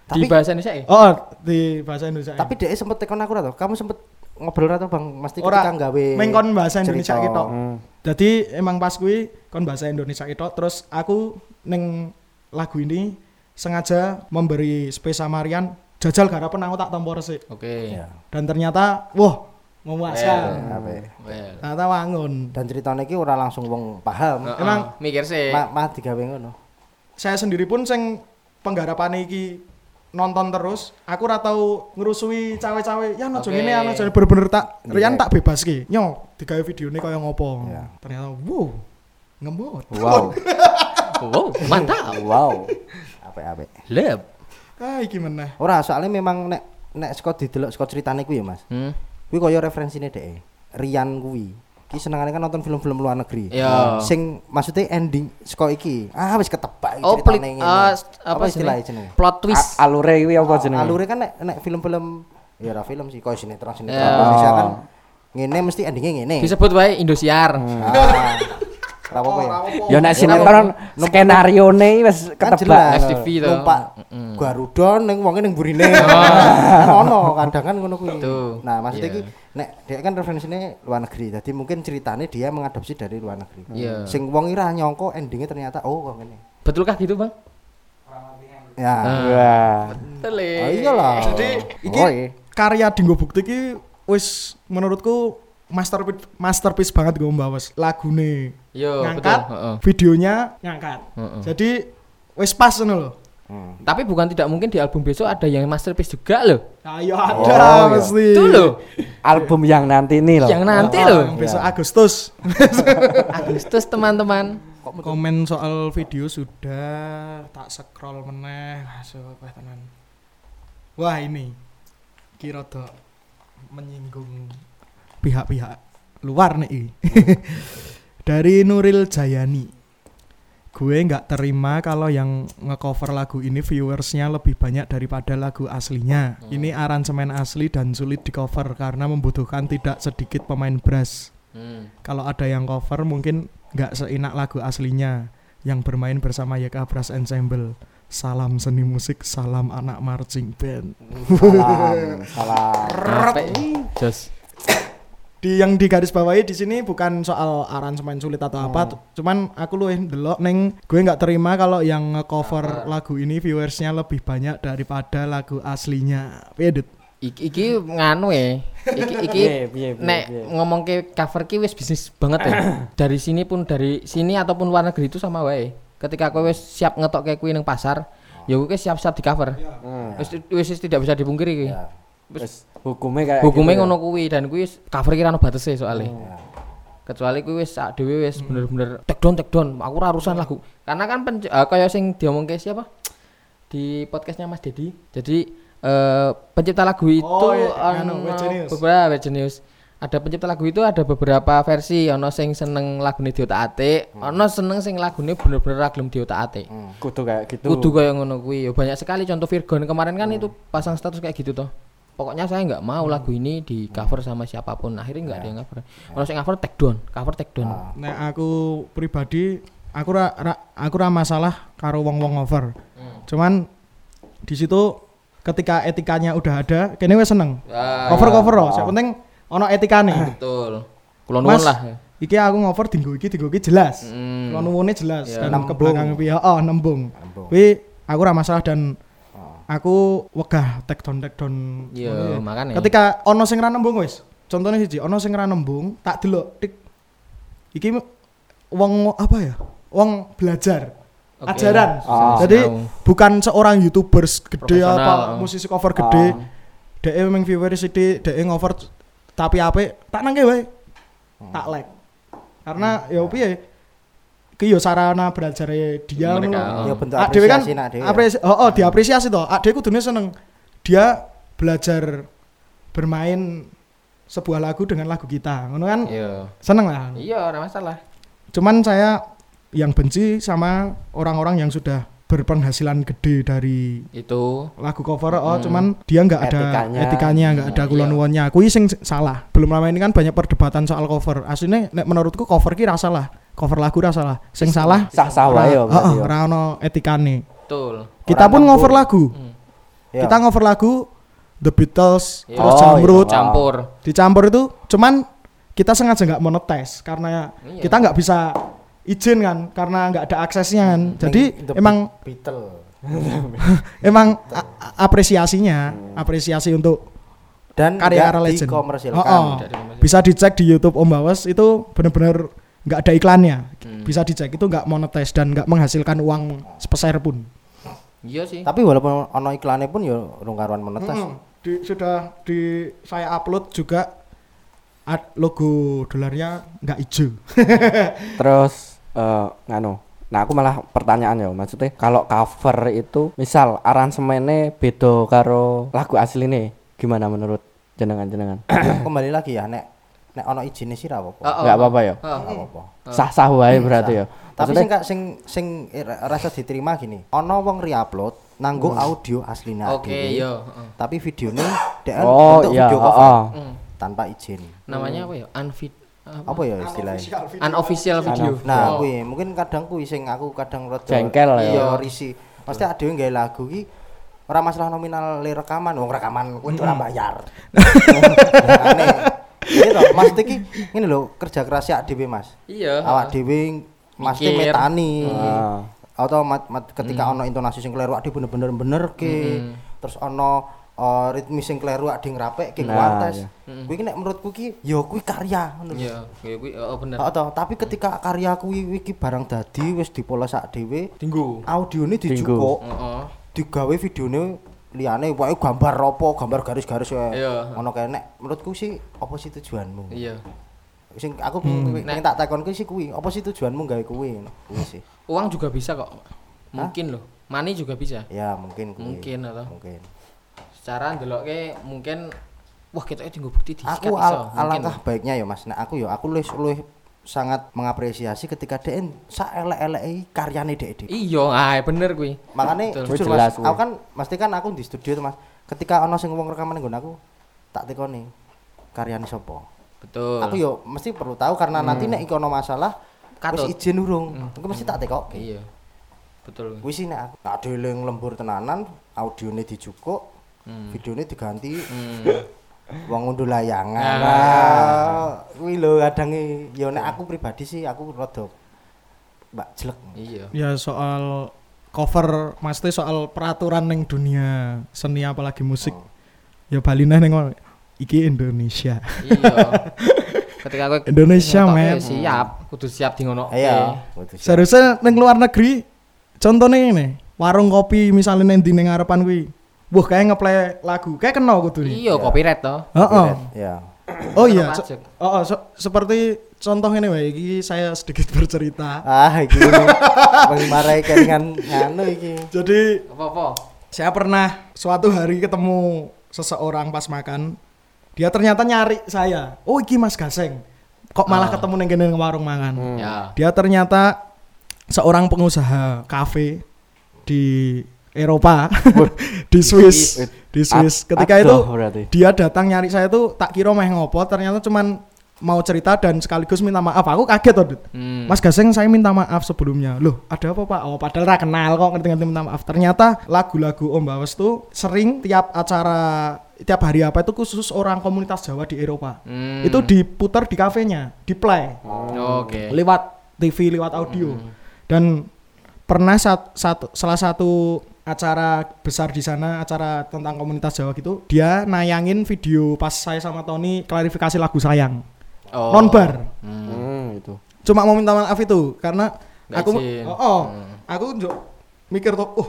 S2: Tapi
S1: Di bahasa Indonesia ya?
S3: Oh, di bahasa Indonesia.
S2: tapi dia sempet tekan aku toh? Kamu sempet ngobrol toh, Bang? Mesti
S3: ora
S2: ketika gawe
S3: mengkon bahasa Indonesia
S2: cerita.
S3: kita.
S4: Hmm.
S3: Jadi emang pas kuwi kon bahasa Indonesia itu terus aku neng lagu ini sengaja memberi space sama Rian jajal garapan aku tak tampa resik.
S1: Oke.
S2: Iya.
S3: Dan ternyata wah memuaskan.
S2: Ape.
S1: Well.
S3: Ternyata wangun.
S2: Dan ceritanya iki ora langsung wong paham.
S1: Heeh,
S3: Emang-
S1: mikir sih.
S2: Ma, ma digawe ngono.
S3: Saya sendiri pun sing penggarapan iki nonton terus, aku ora tau ngerusui cawe-cawe, ya nojo
S1: Oke.
S3: ngene, ya nojo ngene." bener-bener tak
S2: Iya.
S3: Rian tak bebas ki. Nyo, digawe videone kaya ngopo.
S2: Iya.
S3: Ternyata wow. Ngembut.
S4: Wow.
S1: wow, mantap.
S4: wow.
S2: Apik-apik.
S1: Lep.
S3: Ah, iki meneh.
S2: Ora, soalnya memang nek nek saka didelok saka ceritane kuwi ya, Mas.
S1: Hmm.
S2: Kuwi kaya referensine dhek. Rian kuwi. Ki senengane kan nonton film-film luar negeri.
S1: Iya.
S2: Sing maksudnya ending saka iki. Ah wis ketebak iki
S1: Oh, pelit,
S2: ceritane ngene.
S1: eh, apa
S2: istilahnya
S1: jenenge? Plot twist.
S4: A- alure kuwi apa jenenge?
S2: Alure kan nek nek film-film ya ora film sih, kaya sinetron sinetron
S1: Ya.
S2: Indonesia kan ngene mesti endingnya ngene.
S1: Disebut wae Indosiar.
S2: Ah. Ora apa-apa ya.
S4: Ya nek sinetron skenarione wis
S2: Kan
S4: ketebak.
S1: FTV to.
S2: Numpak Garuda ning wonge ning burine. Kan ono kadang kan ngono kuwi. Nah, maksudnya iki nek dia kan referensinya luar negeri. Jadi mungkin ceritanya dia mengadopsi dari luar negeri.
S1: Iya.
S2: Sing wong ira nyongko endingnya ternyata oh kok ngene.
S1: Betulkah gitu, Bang?
S2: Ya.
S4: Wah.
S1: Betul.
S2: Oh iyalah.
S3: Jadi iki
S2: Oh,
S3: karya Dinggo Bukti iki wis menurutku masterpiece masterpiece banget gue mbak lagune
S1: Yo,
S3: ngangkat
S1: betul. Heeh.
S3: videonya ngangkat
S1: Heeh.
S3: jadi wis pas ngono loh
S2: Hmm.
S1: Tapi bukan tidak mungkin di album besok ada yang masterpiece juga loh.
S3: ayo
S2: Oh,
S3: ada
S2: iya.
S3: mesti
S1: Itu loh.
S4: Album yang nanti ini loh.
S1: Yang nanti
S3: Oh,
S1: loh.
S3: yang besok Agustus
S1: Agustus teman-teman.
S3: komen soal video sudah tak scroll meneh masuk apa tenan wah ini kira tuh menyinggung pihak-pihak luar nih dari Nuril Jayani gue nggak terima kalau yang ngecover lagu ini viewersnya lebih banyak daripada lagu aslinya ini aransemen asli dan sulit di cover karena membutuhkan tidak sedikit pemain brass
S1: Hmm.
S3: kalau ada yang cover mungkin nggak seenak lagu aslinya yang bermain bersama YK Brass Ensemble. Salam seni musik, salam anak marching band.
S4: Salam, salam.
S1: Apa?
S3: Di yang di garis bawahi di sini bukan soal aransemen sulit atau apa, t- cuman aku luwih ndelok neng gue nggak terima kalau yang nge-cover lagu ini viewersnya lebih banyak daripada lagu aslinya. Piye, Dit?
S1: Iki, iki nganu ya. Iki iki nek ngomong ke cover ki wis bisnis banget ya. dari sini pun dari sini ataupun luar negeri itu sama wae. Ketika kowe wis siap ngetok kayak kuwi ning pasar, ya kowe siap-siap di cover.
S4: Hmm.
S1: Wis wis tidak bisa dipungkiri ki.
S4: Wis hukumnya kayak
S1: Hukumnya
S4: gitu ya.
S1: ngono kuwi dan kuwi cover ki ono batese soalnya.
S2: Ya.
S1: Kecuali kuwi wis sak dhewe wis bener-bener take down take down. Aku ora urusan lagu. Karena kan pen, eh, kayak sing diomongke siapa? Di podcastnya Mas Dedi. Jadi eh, pencipta lagu itu
S3: Oh, iya,
S1: ono
S3: anu, Wet Genius.
S1: beberapa Genius. ada pencipta lagu itu ada beberapa versi ono sing seneng lagune diotak-atik ono seneng sing lagune bener-bener ra gelem diotak-atik
S4: Kudu kayak gitu.
S1: kudu kayak ngono kuwi ya banyak sekali contoh Virgon kemarin kan itu pasang status kayak gitu toh pokoknya saya nggak mau lagu ini di cover sama siapa pun akhirnya nggak ada yang cover kalau sing cover take down cover take down
S3: Nek aku pribadi aku ra, ra- aku ra masalah karo wong-wong over. Cuman di situ ketika etikanya udah ada, kene wis seneng.
S1: Ah,
S3: Cover cover loh, yang penting ono etikane.
S1: betul kulo nuwun
S3: Mas,
S1: lah
S3: iki aku ngover dinggo iki dinggo iki jelas.
S1: Hmm.
S3: Kulo nuwune jelas
S1: Ya.
S3: dan
S2: Nembung.
S3: ke belakang piye oh nembung.
S2: Nembung.
S3: Kuwi aku ra masalah dan aku wegah take down take down.
S1: Iya,
S3: ya.
S1: makane.
S3: Ketika ono sing ra nembung wis. Contohnya siji, ono sing ra nembung, tak delok tik. Iki wong apa ya? Wong belajar.
S1: Oke.
S3: Ajaran.
S4: Ah.
S3: Jadi bukan seorang YouTubers gede apa musisi cover gede.
S4: Ah.
S3: Dhek memang viewers sithik, dhek ngover tapi apik, tak nangke wae. Tak like. Karena ya piye? Ki yo sarana belajar dia
S1: Mereka,
S3: ngono.
S1: oh.
S2: Ya bentuk
S3: kan
S2: apresiasi ya.
S3: apresi oh, oh diapresiasi toh. Dhewe kudune seneng. Dia belajar bermain sebuah lagu dengan lagu kita. Ngono kan
S1: iya
S3: seneng lah.
S1: iya ora masalah
S3: Cuman saya yang benci sama orang-orang yang sudah berpenghasilan gede dari
S1: itu
S3: lagu cover oh cuman dia nggak ada
S4: Etikanya.
S3: etikanya nggak ada
S1: Hmm,
S3: kulon-kulonnya kuwi sing salah belum lama ini kan banyak perdebatan soal cover aslinya nek menurutku cover ki ra salah cover lagu ra salah sing salah
S4: Sah-sah
S3: ra-
S4: wae yo berarti
S3: heeh,
S4: yo.
S3: ra ono etikane
S1: betul
S3: kita
S2: Orang
S3: pun ngover lagu
S2: Ya.
S3: kita ngover lagu The Beatles terus
S4: Oh,
S3: Jamrut
S4: iya.
S1: campur
S3: dicampur itu cuman kita sengaja nggak monetize karena
S1: Iya.
S3: kita nggak bisa izin kan karena nggak ada aksesnya kan jadi
S2: The
S3: emang
S2: Beatle.
S3: emang apresiasinya apresiasi untuk
S2: Dan
S3: karya legend
S2: dikomersilkan.
S3: Oh, oh. Bisa dicek di YouTube Om Bawas itu bener-bener nggak ada iklannya
S1: Hmm.
S3: bisa dicek itu nggak monetize dan nggak menghasilkan uang sepeser pun
S1: iya sih
S2: Tapi walaupun ono iklannya pun ya rung karuan monetas.
S3: Mm-mm. Di- sudah di saya upload juga ad- logo dolarnya nggak hijau
S4: Terus eh nganu. Nah, aku malah pertanyaan ya, maksudnya kalau cover itu misal aransemennya beda karo lagu asli nih, gimana menurut jenengan-jenengan?
S2: Kembali lagi ya nek nek ono izinnya sih ra apa-apa.
S4: Enggak apa-apa ya.
S1: Oh.
S2: Nggak apa-apa.
S4: Sah-sah wae berarti ya.
S2: Tapi sing gak sing sing ra- rasa diterima gini. Ono wong re-upload nanggo audio asline
S1: oke
S2: dhewe,
S1: iya.
S2: Tapi
S4: Oh, iya,
S2: video
S4: oh,
S2: cover
S4: oh.
S1: Hmm.
S2: tanpa izin.
S1: namanya apa ya unfit
S2: Apa ya istilahnya?
S1: unofficial video
S2: Nah,
S1: Oh.
S2: kuwi mungkin kadang kuwi sing aku kadang rada
S4: Jengkel ya.
S2: Iya, risi. Pasti ada yang gawe lagu ki ora masalah nominal rekaman, wong rekaman kuwi ora bayar. Aneh. Iya toh, Mas iki ngene lho, kerja keras ya dhewe Mas.
S1: iya
S2: Awak dhewe Mas ki
S1: Mikir.
S2: metani.
S4: Ah.
S2: Atau mat, mat- ketika ono intonasi sing kleru ade bener-bener bener ke. Terus ono uh, ritmis sing kleru ade ngrapek ke
S4: Nah,
S2: kuantes.
S4: iya.
S2: Kuwi ki nek menurutku ki ya kuwi karya ngono
S1: iya kuwi oh bener
S2: toh, tapi ketika karya kuwi iki barang dadi wis dipoles sak dhewe,
S1: tinggu
S2: audione dijukuk,
S1: heeh
S2: digawe videone liyane wae gambar apa, gambar garis-garis wae.
S1: Iya.
S2: Ngono nek menurutku sih apa sih tujuanmu?
S1: iya
S2: Sing aku pengen pengen tak takon kuwi sih kuwi, apa sih tujuanmu gawe kuwi? Kuwi sih.
S1: uang juga bisa kok mungkin loh money juga bisa
S2: Ya mungkin kuwi.
S1: mungkin atau
S2: Mungkin.
S1: secara ndelokke mungkin wah kita tinggal bukti di
S2: Aku al alangkah baiknya ya Mas. Nah aku ya aku luwih luwih sangat mengapresiasi ketika DN sak elek-eleke karyane dek dek.
S1: iya ah bener kuwi
S2: Makanya
S1: Betul.
S2: jujur Mas,
S4: jelas,
S2: aku kan mesti kan aku di studio tuh Mas. Ketika ono sing ngomong rekaman nggon aku, tak tekoni karyane sapa.
S1: betul
S2: Aku yo mesti perlu tahu karena nanti nek ono masalah
S1: Katut.
S2: wis izin urung. Aku mesti tak tekokke.
S1: iya betul
S2: Kuwi sih nek aku tak deleng lembur tenanan, audione dijukuk,
S1: Hmm.
S2: videone diganti
S1: Hmm.
S2: wong ngunduh layangan.
S1: Ah.
S2: Nah, kuwi lho kadang yo nek aku pribadi sih aku rada mbak jelek.
S1: iya
S3: ya soal cover maksudnya soal peraturan neng dunia seni apalagi musik ya Bali neng ngomong, iki Indonesia
S1: iya ketika aku
S3: Indonesia, men.
S1: siap kudu siap di ngono
S2: Iya, kudu siap.
S3: seharusnya neng luar negeri contohnya ini warung kopi misalnya neng di neng harapan kuwi wah kayak ngeplay lagu kayak kenal kudu nih
S1: iya copyright toh
S3: Heeh.
S2: Ya.
S3: oh iya so- oh, oh, so- seperti contoh ini wae iki saya sedikit bercerita
S2: Ah, iki mengimarai kelingan nganu iki.
S3: jadi
S1: apa apa
S3: saya pernah suatu hari ketemu seseorang pas makan Dia ternyata nyari saya. Oh, iki Mas Gaseng. Kok malah
S1: Ah.
S3: ketemu neng kene warung mangan.
S1: Ya.
S3: Dia ternyata seorang pengusaha kafe di Eropa, di Swiss, di Swiss. Ketika itu dia datang nyari saya tuh tak kira meh ngopo, ternyata cuman mau cerita dan sekaligus minta maaf. Aku kaget tuh.
S1: Hmm.
S3: Mas Gaseng saya minta maaf sebelumnya. Loh, ada apa Pak? Oh, padahal ra kenal kok ngerti-ngerti minta maaf. Ternyata lagu-lagu Om Bawes tuh sering tiap acara tiap hari apa itu khusus orang komunitas Jawa di Eropa.
S1: Hmm.
S3: Itu diputar di kafenya, di play
S1: Oke.
S3: lewat TV, lewat audio. Dan pernah sat- satu salah satu acara besar di sana, acara tentang komunitas Jawa gitu, dia nayangin video pas saya sama Tony klarifikasi lagu sayang.
S1: Oh.
S3: Non bar.
S1: Hmm.
S4: Hmm, itu.
S3: Cuma mau minta maaf itu karena
S1: Nggak
S3: aku
S1: izin.
S3: oh, oh,
S1: Hmm.
S3: aku njuk mikir tuh, oh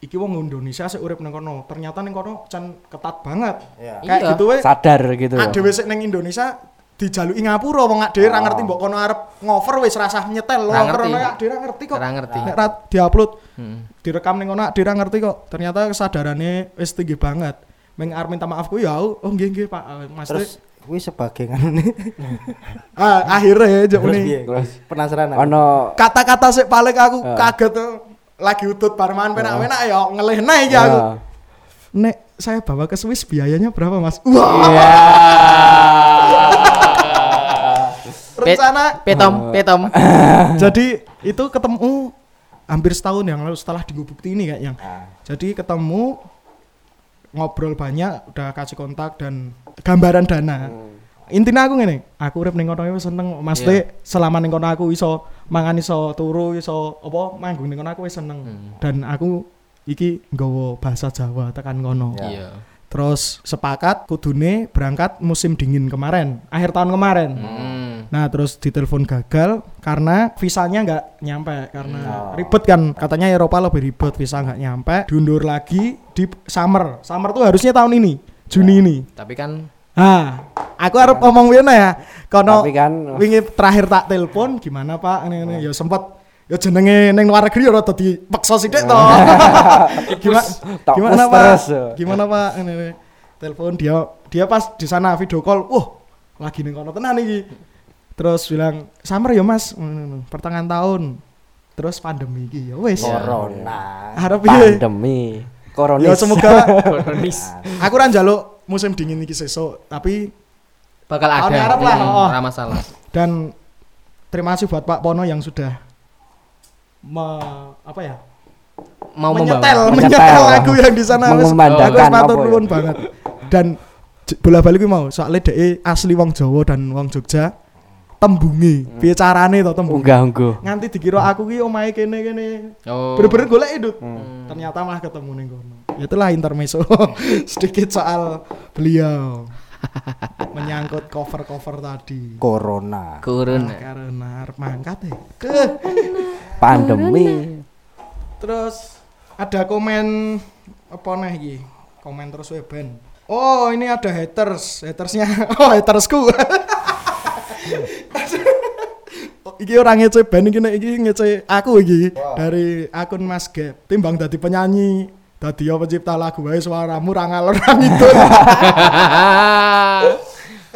S3: iki wong Indonesia sih urip nang kono. Ternyata nang kono can ketat banget.
S2: Iya.
S3: Kayak
S1: Iya.
S3: gitu we.
S4: Sadar gitu.
S3: Ak dhewe sik ning Indonesia dijaluki ngapura wong ak dhewe ra
S4: Oh.
S3: ngerti mbok kono arep ngover wis rasah nyetel lho
S1: Ra ngerti.
S3: karena ak dhewe ra ngerti kok.
S1: Ra ngerti.
S3: Nek ra diupload
S1: Hmm.
S3: direkam ning kono dhewe ra ngerti kok. Ternyata kesadarannya wis tinggi banget. Meng arep minta maafku ya oh nggih nggih Pak Mas
S2: Terus kuwi sebagai nih.
S3: ah, akhirnya jek
S2: Terus
S3: muni.
S2: Penasaran aku.
S4: Ono
S3: Kata-kata sik paling aku
S4: Ah.
S3: kaget tuh. Lagi utut bar mangan penak-penak ya ngelehna iki aku.
S4: Ya.
S3: Nek saya bawa ke Swiss biayanya berapa Mas? Wah,
S4: Iya.
S3: Rencana
S1: Petom, petom.
S3: jadi itu ketemu hampir setahun yang lalu setelah dibukti ini kayaknya
S2: Ah.
S3: jadi ketemu ngobrol banyak udah kasih kontak dan gambaran dana intinya aku ngene aku urip ning kono wis seneng Mas
S1: Iya.
S3: selama ning kono aku iso mangan iso turu iso apa manggung ning kono aku wis seneng dan aku iki nggawa bahasa Jawa tekan kono
S1: Iya.
S3: terus sepakat kudune berangkat musim dingin kemarin akhir tahun kemarin
S1: Hmm.
S3: Nah terus ditelepon gagal karena visanya nggak nyampe karena
S2: Oh.
S3: ribet kan. Katanya Eropa lebih ribet visa nggak nyampe. Diundur lagi di summer. Summer tuh harusnya tahun ini Juni ini.
S1: Tapi kan
S3: ah aku harus ngomong wina ya. Kono
S4: Tapi kan-
S3: wingi terakhir tak telepon gimana pak? Ini, ini ya sempet. Ya jenenge neng luar negeri ya rada dipaksa sithik toh gimana gimana pak?
S4: ya.
S3: gimana pak? Ini, ini. telepon dia dia pas di sana video call wah lagi ning kono tenan iki terus bilang summer ya mas Hmm, pertengahan tahun terus pandemi iki ya wes
S2: Corona.
S3: harap piye
S4: pandemi. Koronis.
S3: ya semoga
S1: koronis
S3: aku ra njaluk musim dingin iki sesuk tapi
S1: bakal ada.
S3: ngarep lah,
S1: Hmm,
S3: oh.
S1: ora masalah.
S3: dan terima kasih buat Pak Pono yang sudah me- apa ya
S1: Mau
S3: menyetel
S1: membawa.
S3: menyetel
S4: Menyetel.
S3: lagu yang di sana aku
S4: apa ya?
S3: nuwun banget dan bola balik mau soalnya dhek asli wong Jawa dan wong Jogja tembungi. Piye carane to tembung
S4: Unggah ungguh.
S3: nganti dikira aku ki omahe kene kene.
S1: Oh.
S3: bener-bener golek hidup
S4: Hmm.
S3: ternyata malah ketemu ning kono. Itulah intermezzo. Sedikit soal beliau. Menyangkut cover-cover tadi.
S2: Corona.
S1: Kurun.
S3: Nah, karena mangkat ya. Ke.
S4: Pandemi.
S3: terus ada komen apa nih iki? Komen terus weben oh ini ada haters. Hatersnya oh hatersku. Oh, iki orang ngece band iki nek iki ngece aku iki. Dari akun Mas Gap timbang dadi penyanyi dadi apa pencipta lagu wae suaramu ra ngalor ra ngidul.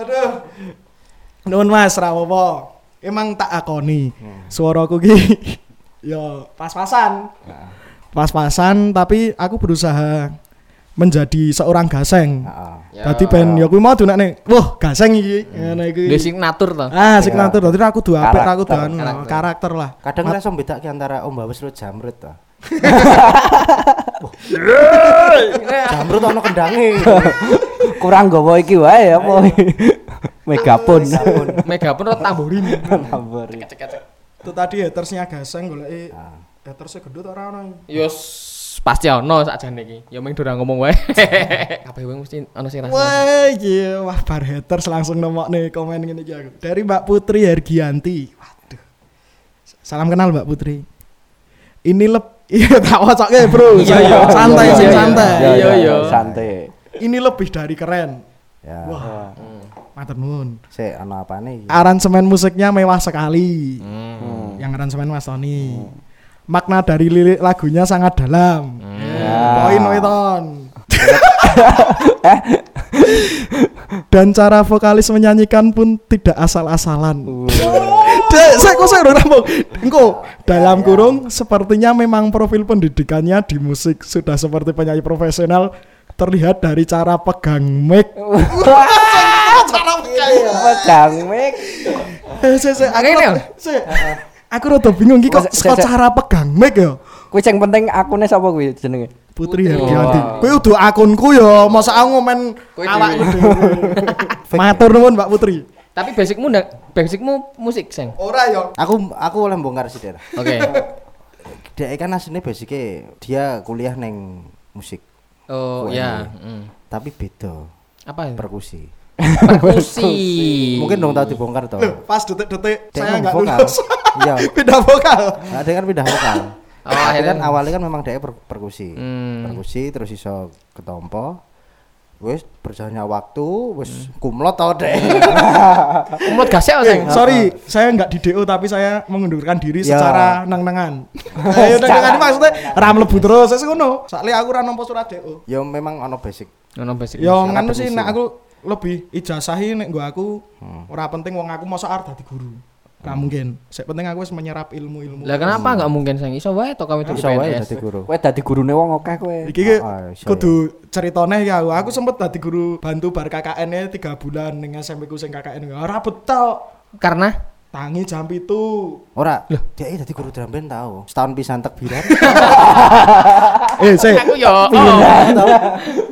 S3: Aduh. Nuhun Mas ra apa emang tak akoni. Suaraku ki ya pas-pasan. Pas-pasan tapi aku berusaha menjadi seorang gaseng
S2: Heeh.
S1: Ya.
S3: Dadi ben ya kuwi mau dunakne wah gaseng iki ngene iki
S1: signatur toh.
S3: ah signatur dadi aku duwe apik aku duwe
S4: Karakter.
S3: anu,
S1: Karakter.
S3: lah
S2: Kadang rasa bedake antara Om Bawes lo Jamrut to. Jamrut ono kendange.
S4: Kurang gowo iki wae apa. Megapon.
S1: Megapun rot tamborin.
S4: Tambor.
S3: itu tadi hatersnya gaseng golek hatersnya gendut ora ono
S1: Yo s- pasti ono sakjane iki. Ya ming durang ngomong wae. Kabeh wong mesti ono sing rasa.
S3: Wah, iya, wah bar haters langsung nemokne komen ngene iki aku. Dari Mbak Putri Hergianti. Waduh. Salam kenal Mbak Putri. Ini leb iya tak wocoke, Bro.
S1: Iya, iya.
S3: santai
S1: Iya,
S3: sing
S1: iya.
S3: santai.
S1: Iya, iya.
S4: Santai.
S3: Ini lebih dari keren.
S2: Ya.
S3: Wah,
S1: Hmm.
S3: matur nuwun.
S2: Sik ono apane iki?
S3: Aransemen musiknya mewah sekali.
S1: Hmm.
S3: Yang aransemen Mas Tony. Makna dari lirik lagunya sangat dalam.
S1: Hmm.
S4: Ya.
S3: Poin weton. Dan cara vokalis menyanyikan pun tidak asal-asalan. Saya kok saya. Engko dalam kurung sepertinya memang profil pendidikannya di musik sudah seperti penyanyi profesional terlihat dari cara pegang mic. cara pegang.
S4: Pegang mic.
S3: Eh, saya, aku, saya, aku rada bingung iki kok kok cara pegang mic ya.
S4: Kuwi sing penting akune sapa kuwi jenenge?
S3: Putri.
S4: Wow.
S3: Kuwi udah akunku ya, masa aku ngomen awakku
S1: dhewe.
S3: Matur nuwun Mbak Putri.
S1: Tapi basicmu ndak basicmu musik, Seng.
S3: Ora ya.
S2: Aku aku oleh bongkar sih.
S1: Oke.
S2: Dia kan aslinya basicnya dia kuliah neng musik,
S1: Oh,
S2: UNY.
S1: ya. Mm.
S2: tapi beda
S1: Apa ya?
S2: perkusi.
S1: Perkusi.
S2: Mungkin dong tahu dibongkar toh.
S3: Loh, pas detik-detik saya nggak
S2: vokal.
S3: lulus.
S2: Iya.
S3: Pindah vokal.
S2: Nah, dia kan pindah vokal.
S1: Oh, akhirnya-
S2: kan awalnya kan memang dia per- perkusi.
S1: Hmm.
S2: Perkusi terus iso ketompo. Wis berjalannya waktu, wis kumlot tau deh.
S1: Umut gasek
S3: Eh,
S1: Seng.
S3: sorry, saya nggak di DO tapi saya mengundurkan diri
S2: Ya.
S3: secara nang-nangan. Ayo nang-nangan ini maksudnya ram lebu terus saya ngono. Soalnya aku ra nampa surat DO.
S2: ya memang ono basic.
S1: Ngono basic.
S3: Ya nganu sih nek
S2: lah.
S3: aku lebih ijazahi nek gua aku ora penting wong aku masa arep dadi guru. Ra mungkin. Sek penting aku wis menyerap ilmu-ilmu.
S1: Lah kenapa enggak mungkin Seng? Iso wae to kamu dadi
S2: Iso wae dadi guru.
S4: Kowe dadi gurune wong akeh kowe.
S3: Iki ki
S2: Ah, iso
S3: kudu ceritane ya aku. Aku sempet dadi guru bantu bar KKN-nya 3 bulan ning SMP ku sing KKN. Ora betul.
S1: Karena
S3: Tangi jam itu.
S2: Ora, dia ini dadi guru drum band tau. Setahun pisan tekbiran.
S3: Eh, sik.
S1: aku yo. oh.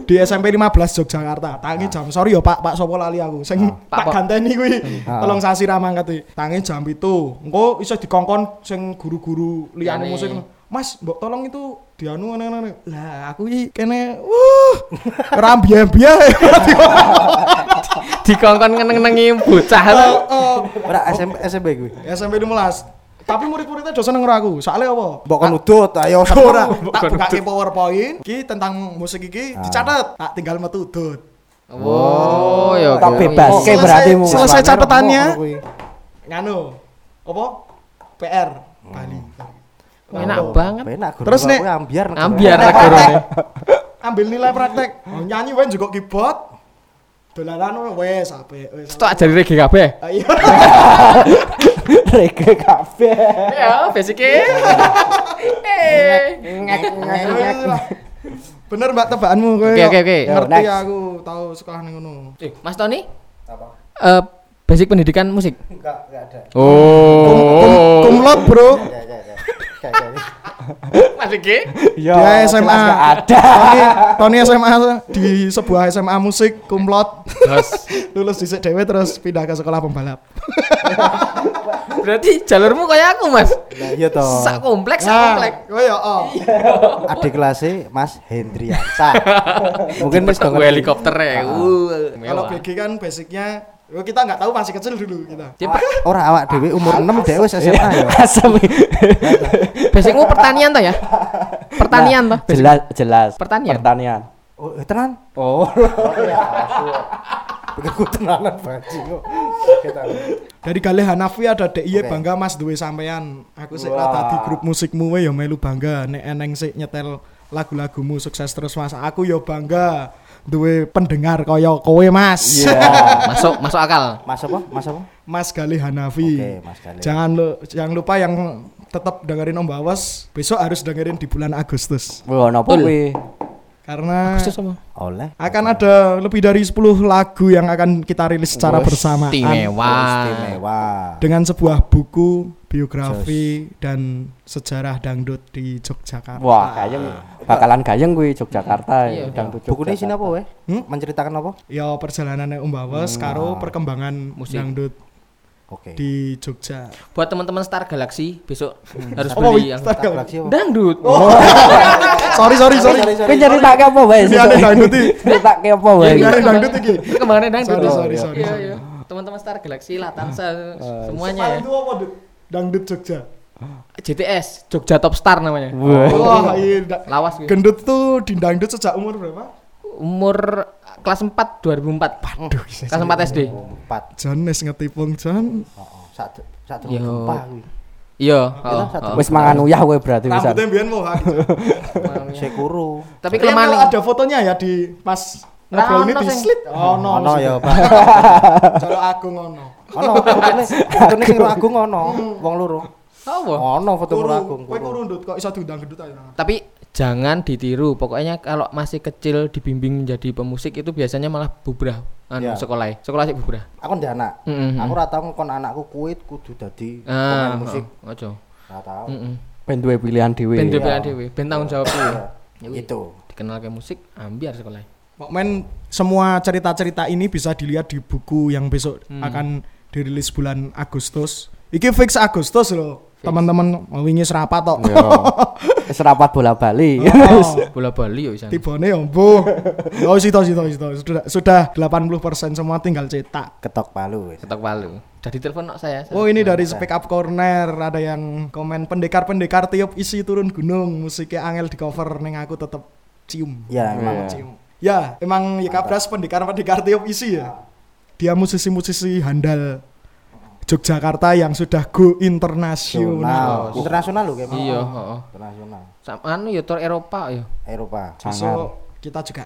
S3: di SMP 15 Yogyakarta. Tangi jam. Sorry ya Pak, Pak sopo lali aku. Sing
S1: Pak
S3: tak
S1: Po-
S3: ganteni kuwi.
S2: Ah.
S3: Tolong sasi ra mangkat iki. Tangi jam itu. Engko iso dikongkon sing guru-guru Liyane. musik. Mas, mbok tolong itu dianu ngene-ngene. Lah, aku iki kene wuh. Rambian-bian.
S1: Dikongkon ngeneng-nengi bocah.
S3: Oh,
S2: Ora SMP SMP gue.
S3: SMP 15. Tapi murid-muridnya do seneng aku. Soalnya apa?
S2: Mbok kon udut, ayo
S3: Ora, tak buka PowerPoint iki tentang musik iki dicatat. Tak tinggal metu udut.
S1: Oh, ya.
S4: Tak
S1: oke.
S4: bebas. Oke, berarti mu.
S3: selesai catatannya.
S2: kuwi.
S3: nganu apa PR Bali
S1: Enak
S3: Oh.
S1: banget.
S2: Enak guru
S3: Terus, Nek,
S2: ambiar. negara.
S1: Ambiar negorone.
S3: ambil nilai praktek oh, nyanyi wae juga keyboard dolanan wes apik wes
S1: Stok ajari reggae kabeh.
S3: Ah, iya
S4: Reggae kabeh.
S1: Ya, basicnya. Eh.
S3: bener mbak tebakanmu kowe
S1: Oke, oke, oke.
S3: ngerti
S4: Next.
S3: aku tahu sekolah ning ngono
S1: Eh, Mas Tony? Eh, basic pendidikan musik.
S2: Enggak, enggak ada.
S1: Oh.
S3: kumlot bro
S2: Enggak, enggak, enggak. Enggak, enggak.
S1: Mas Riki?
S4: Ya,
S3: Dia SMA.
S4: ada.
S3: Tony, Tony SMA di sebuah SMA musik kumlot
S1: Terus
S3: lulus di dewe terus pindah ke sekolah pembalap
S1: berarti jalurmu kayak aku, Mas.
S2: Nah, iya toh.
S1: Sak kompleks, sak
S3: nah
S1: kompleks.
S3: kowe ya oh
S2: Adik kelasnya Mas Hendriansa. Mungkin wis dong
S1: helikopter ya. Uh,
S3: kalau. BG kan basicnya oh, kita nggak tahu masih kecil dulu kita
S1: Dia per-
S2: Ora awak dhewe umur 6 dhewe wis SMA ya.
S4: Asem.
S1: basicmu pertanian toh ya? Pertanian toh. basic.
S4: Jelas, jelas.
S1: Pertanian.
S4: Pertanian.
S2: Oh, eh, tenan.
S4: Oh.
S2: Ku tenanan bajing kok.
S3: Dari Galih Hanafi ada DIY
S2: Oke.
S3: bangga Mas duwe sampean aku sik
S4: Wah.
S3: rata di grup musikmu we ya melu bangga nek eneng sik nyetel lagu-lagumu sukses terus Mas aku ya bangga duwe pendengar kaya kowe Mas
S4: Iya.
S1: Masuk masuk akal.
S2: Mas apa? Mas apa?
S3: Mas Galih Hanafi
S2: Oke, Mas Galih.
S3: jangan lu jangan lupa yang tetap dengerin Om Bawas besok harus dengerin di bulan Agustus
S4: Wah, napa
S1: Betul.
S4: kuwi?
S3: karena
S1: Khusus apa?
S2: Oleh.
S3: akan ada lebih dari 10 lagu yang akan kita rilis secara
S4: Wes,
S3: bersamaan
S1: Istimewa.
S2: Istimewa.
S3: dengan sebuah buku biografi dan sejarah dangdut di Yogyakarta.
S4: Wah, gayeng. Bakalan gayeng kuwi Yogyakarta.
S1: Iya.
S4: Dangdut
S2: Bukunya sini apa
S4: Yogyakarta.
S2: weh?
S3: Hmm?
S2: Menceritakan apa?
S3: Ya perjalanannya Om Bawas karo perkembangan
S1: Musik.
S3: dangdut
S2: Oke.
S3: di Jogja.
S1: Buat teman-teman Star Galaxy besok harus
S3: Apa,
S1: beli
S3: wih?
S1: yang
S3: Star Galaxy?
S2: Galaxy apa?
S1: dangdut.
S3: sorry sorry sorry.
S4: Kuwi nyeritake apa wae?
S3: Ini ada dangdut iki.
S4: Nyeritake apa wae?
S3: Ini ada dangdut iki.
S1: Ke mana dangdut?
S3: Sorry, sorry, sorry,
S1: Iya,
S3: sorry.
S1: iya. Teman-teman Star Galaxy, Latansa, semuanya
S3: Paling
S1: ya.
S3: Dangdut Jogja.
S1: JTS, Jogja Top Star namanya.
S4: Wah.
S3: Wah, iya. da-
S1: Lawas gitu.
S3: Gendut tuh di dangdut sejak umur berapa?
S1: Umur kelas 4 2004.
S3: Aduh,
S1: Kelas 4 SD.
S2: Empat.
S3: Jan wis ngetipung Jan.
S2: Oh, oh. Satu satu
S1: Yo.
S2: gempa kuwi.
S1: Iya, oh, oh.
S4: Wis mangan uyah kowe berarti wisan.
S3: Rambutnya biyen mau.
S2: Sekuru.
S1: Tapi kelemahan
S3: ada fotonya ya di pas ngobrol ini
S1: Ono
S3: di slit. Oh, no.
S2: Ono ya, Pak.
S3: Kalau aku ngono.
S2: Ono fotone fotone sing Agung ono, wong loro.
S1: Apa?
S2: Ono foto Agung.
S3: kowe kurundut kok iso diundang gendut aja.
S1: Tapi jangan ditiru. Pokoknya kalau masih kecil dibimbing menjadi pemusik itu biasanya malah bubrah anu
S2: Ya.
S1: sekolah. Sekolah sih bubrah.
S2: Aku ndek anak.
S1: Mm-mm.
S2: Aku ora tau kon anakku kuit kudu dadi
S1: Ah,
S2: pemain musik.
S1: ojo.
S2: Ora tau.
S1: Heeh.
S4: Ben duwe pilihan dhewe.
S1: Ben
S2: Iya.
S1: dhewe dhewe, ben tanggung jawab dhewe. Ya wis,
S2: Itu.
S1: Dikenal ke musik, ambiar sekolah.
S3: Men semua cerita-cerita ini bisa dilihat di buku yang besok akan dirilis bulan Agustus. Iki fix Agustus loh. Teman-teman wingi serapat tok.
S4: Yo. Wis rapat bola bali.
S3: Oh,
S1: Bola Bali yo isan.
S3: Tibone ya mbuh. Oh sito sito sito. Sudah sudah 80% semua tinggal cetak.
S2: Ketok palu wis.
S1: Ketok Palu. Jadi telepon kok saya.
S3: Oh ini dari Speak Up Corner ada yang komen pendekar-pendekar tiup isi turun gunung musiknya angel di cover neng aku tetep cium.
S2: Ya,
S4: Iya.
S2: emang.
S3: cium. Ya emang ya Kabras pendekar-pendekar tiup isi ya. Dia musisi-musisi handal Yogyakarta yang sudah go internasional.
S2: Nasional. Internasional lho kayak
S1: Iya, heeh.
S2: Internasional.
S1: Sama anu ya tour Eropa ya.
S2: Eropa.
S3: So kita juga.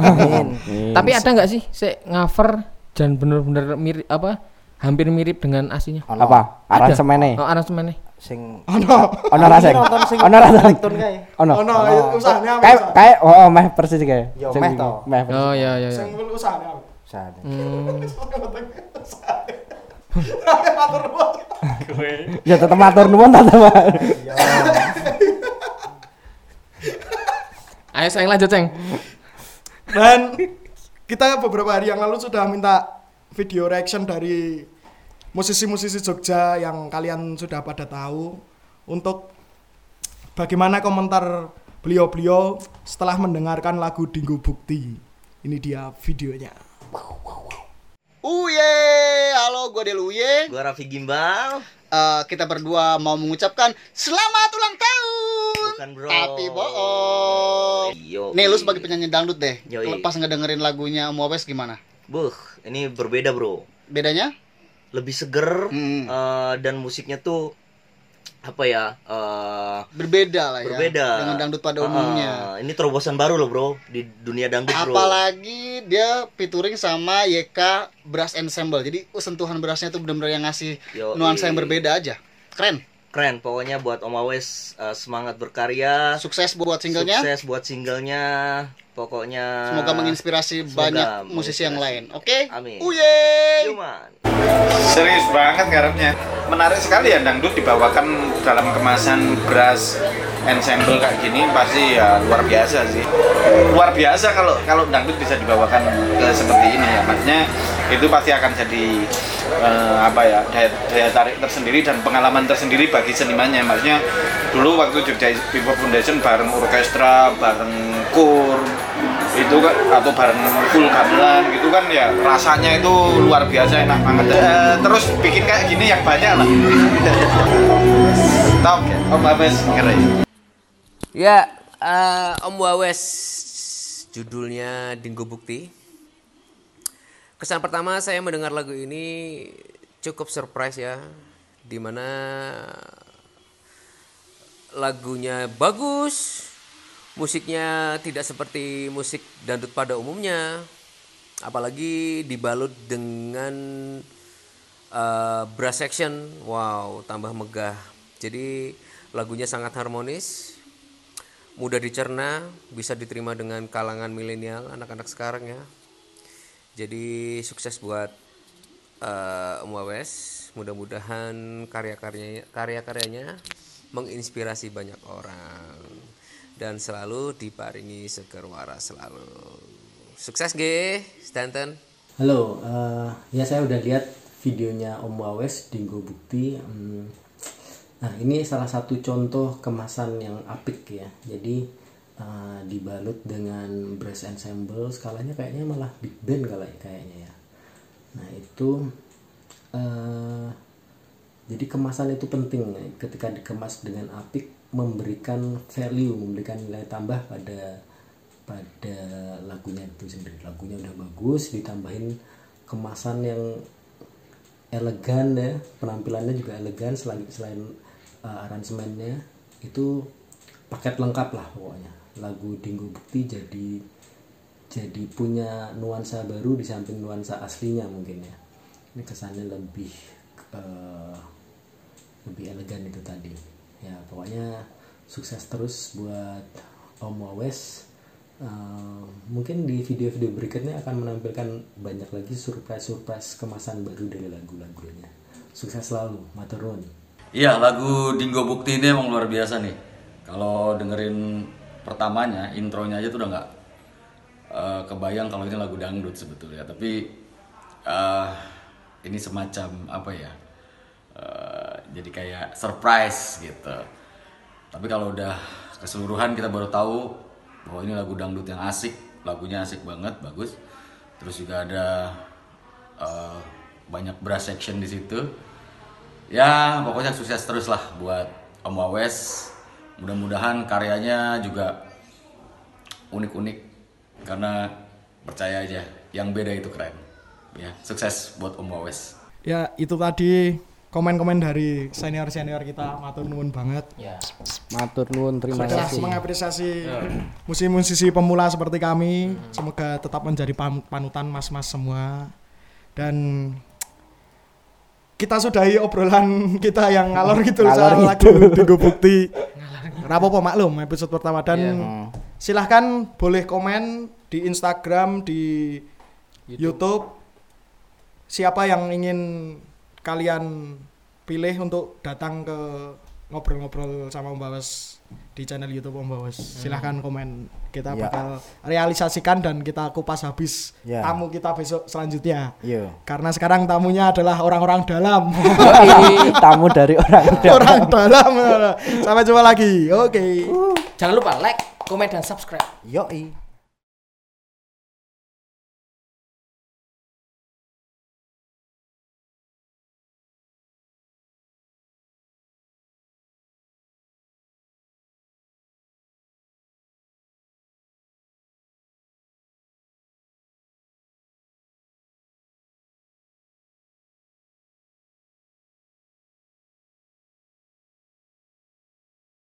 S2: Amin.
S1: Tapi ada nggak sih se cover dan bener-bener mirip apa? Hampir mirip dengan aslinya.
S4: Apa? Aransemene.
S1: Oh, aransemennya.
S2: Sing
S3: Ono.
S4: Ono
S2: sing
S4: Ono
S2: kae.
S4: Ono.
S3: Ono usahanya apa?
S4: Kayak
S3: usaha?
S4: kayak oh, oh meh persis kayak.
S2: Yo,
S4: Sing
S2: meh to.
S4: Meh. persis.
S1: Oh iya iya iya.
S3: Sing usahanya apa?
S2: Sane.
S1: Hmm.
S4: Ya tetep matur nuwun ta, Pak.
S1: Ayo saya lanjut, Ceng.
S3: Dan kita beberapa hari yang lalu sudah minta video reaction dari musisi-musisi Jogja yang kalian sudah pada tahu untuk bagaimana komentar beliau-beliau setelah mendengarkan lagu Dinggo Bukti. Ini dia videonya.
S5: Uye, halo gue Deluye.
S6: Gua Raffi Gimbal.
S5: Eh, kita berdua mau mengucapkan selamat ulang tahun.
S6: Bukan, bro.
S5: Tapi bohong. Nih lu sebagai penyanyi dangdut deh.
S6: Yoi.
S5: Lepas ngedengerin lagunya Om Wawes gimana?
S6: Buh, ini berbeda, Bro.
S5: Bedanya?
S6: Lebih seger
S5: Hmm.
S6: eh, dan musiknya tuh apa ya? eh,
S5: Berbeda lah ya.
S6: berbeda
S5: Dengan dangdut pada
S6: Ah,
S5: umumnya.
S6: ini terobosan baru loh, Bro, di dunia dangdut, Bro.
S5: Apalagi dia featuring sama YK Brass Ensemble. Jadi uh, sentuhan brassnya tuh benar-benar yang ngasih
S6: Yoi.
S5: nuansa yang berbeda aja. Keren.
S6: Keren, pokoknya buat Om Awes eh, semangat berkarya.
S5: Sukses buat singlenya.
S6: Sukses buat singlenya. Pokoknya
S5: Semoga menginspirasi
S6: Semoga
S5: banyak musisi yang lain. Oke?
S6: Amin.
S5: Uye.
S6: Cuman
S7: Serius banget garapnya. Menarik sekali ya dangdut dibawakan dalam kemasan brass ensemble kayak gini pasti ya luar biasa sih. Luar biasa kalau kalau dangdut bisa dibawakan ke seperti ini ya. Maksudnya itu pasti akan jadi eh, apa ya daya, daya tarik tersendiri dan pengalaman tersendiri bagi senimannya. Maksudnya dulu waktu Jogja People Foundation bareng orkestra, bareng kur itu kan atau bareng full gamelan gitu kan ya rasanya itu luar biasa enak banget Eh, terus bikin kayak gini yang banyak lah top om Abes keren
S8: Ya, eh, Om Wawes, judulnya Dinggo Bukti. Kesan pertama saya mendengar lagu ini cukup surprise ya, di mana lagunya bagus, musiknya tidak seperti musik dangdut pada umumnya, apalagi dibalut dengan eh, brass section, wow, tambah megah. Jadi lagunya sangat harmonis, mudah dicerna, bisa diterima dengan kalangan milenial, anak-anak sekarang ya. Jadi sukses buat eh, Om Wawes. Mudah-mudahan karya-karyanya karya-karyanya menginspirasi banyak orang dan selalu diparingi seger waras selalu. Sukses G, Stanton.
S9: Halo, eh, ya saya udah lihat videonya Om Wawes Dinggo Bukti. Hmm, Nah ini salah satu contoh kemasan yang apik ya. Jadi eh, dibalut dengan brass ensemble, skalanya kayaknya malah big band kali kayaknya ya. Nah itu eh, jadi kemasan itu penting ketika dikemas dengan apik memberikan value, memberikan nilai tambah pada pada lagunya itu sendiri. Lagunya udah bagus, ditambahin kemasan yang elegan ya, penampilannya juga elegan selain selain uh, aransemennya itu paket lengkap lah pokoknya. Lagu Dinggo Bukti jadi jadi punya nuansa baru di samping nuansa aslinya mungkin ya. Ini kesannya lebih eh, lebih elegan itu tadi. Ya pokoknya sukses terus buat Om Wawes. Eh, mungkin di video-video berikutnya akan menampilkan banyak lagi surprise-surprise kemasan baru dari lagu-lagunya. Sukses selalu matur nuwun.
S10: Iya, lagu Dinggo Bukti ini emang luar biasa nih. Kalau dengerin pertamanya, intronya aja tuh udah nggak eh, kebayang kalau ini lagu dangdut sebetulnya. Tapi eh, ini semacam apa ya? eh, jadi kayak surprise gitu. Tapi kalau udah keseluruhan kita baru tahu bahwa ini lagu dangdut yang asik, lagunya asik banget, bagus. Terus juga ada eh, banyak brass section di situ ya pokoknya sukses terus lah buat Om Wawes mudah-mudahan karyanya juga unik-unik karena percaya aja yang beda itu keren ya sukses buat Om Wawes
S3: Ya itu tadi komen-komen dari senior-senior kita matur nuwun banget.
S1: Ya.
S2: Matur nuwun, terima
S3: Sudah
S2: kasih.
S3: mengapresiasi musisi-musisi pemula seperti kami. Semoga tetap menjadi panutan mas-mas semua. Dan kita sudahi obrolan kita yang ngalor gitu
S2: Ngalor
S3: soal lagu. Digo Bukti. Rapopo maklum episode pertama. Dan silahkan boleh komen di Instagram di YouTube. Siapa yang ingin kalian pilih untuk datang ke ngobrol-ngobrol sama Om Bawas di channel YouTube Om Bawas. Silahkan komen. Kita
S2: Ya.
S3: bakal realisasikan dan kita kupas habis
S2: Ya.
S3: tamu kita besok selanjutnya.
S2: Yo.
S3: Karena sekarang tamunya adalah orang-orang dalam.
S2: Tamu dari orang
S3: orang dalam. Sampai jumpa lagi. Oke.
S1: Jangan lupa like, komen dan subscribe.
S2: Yoi.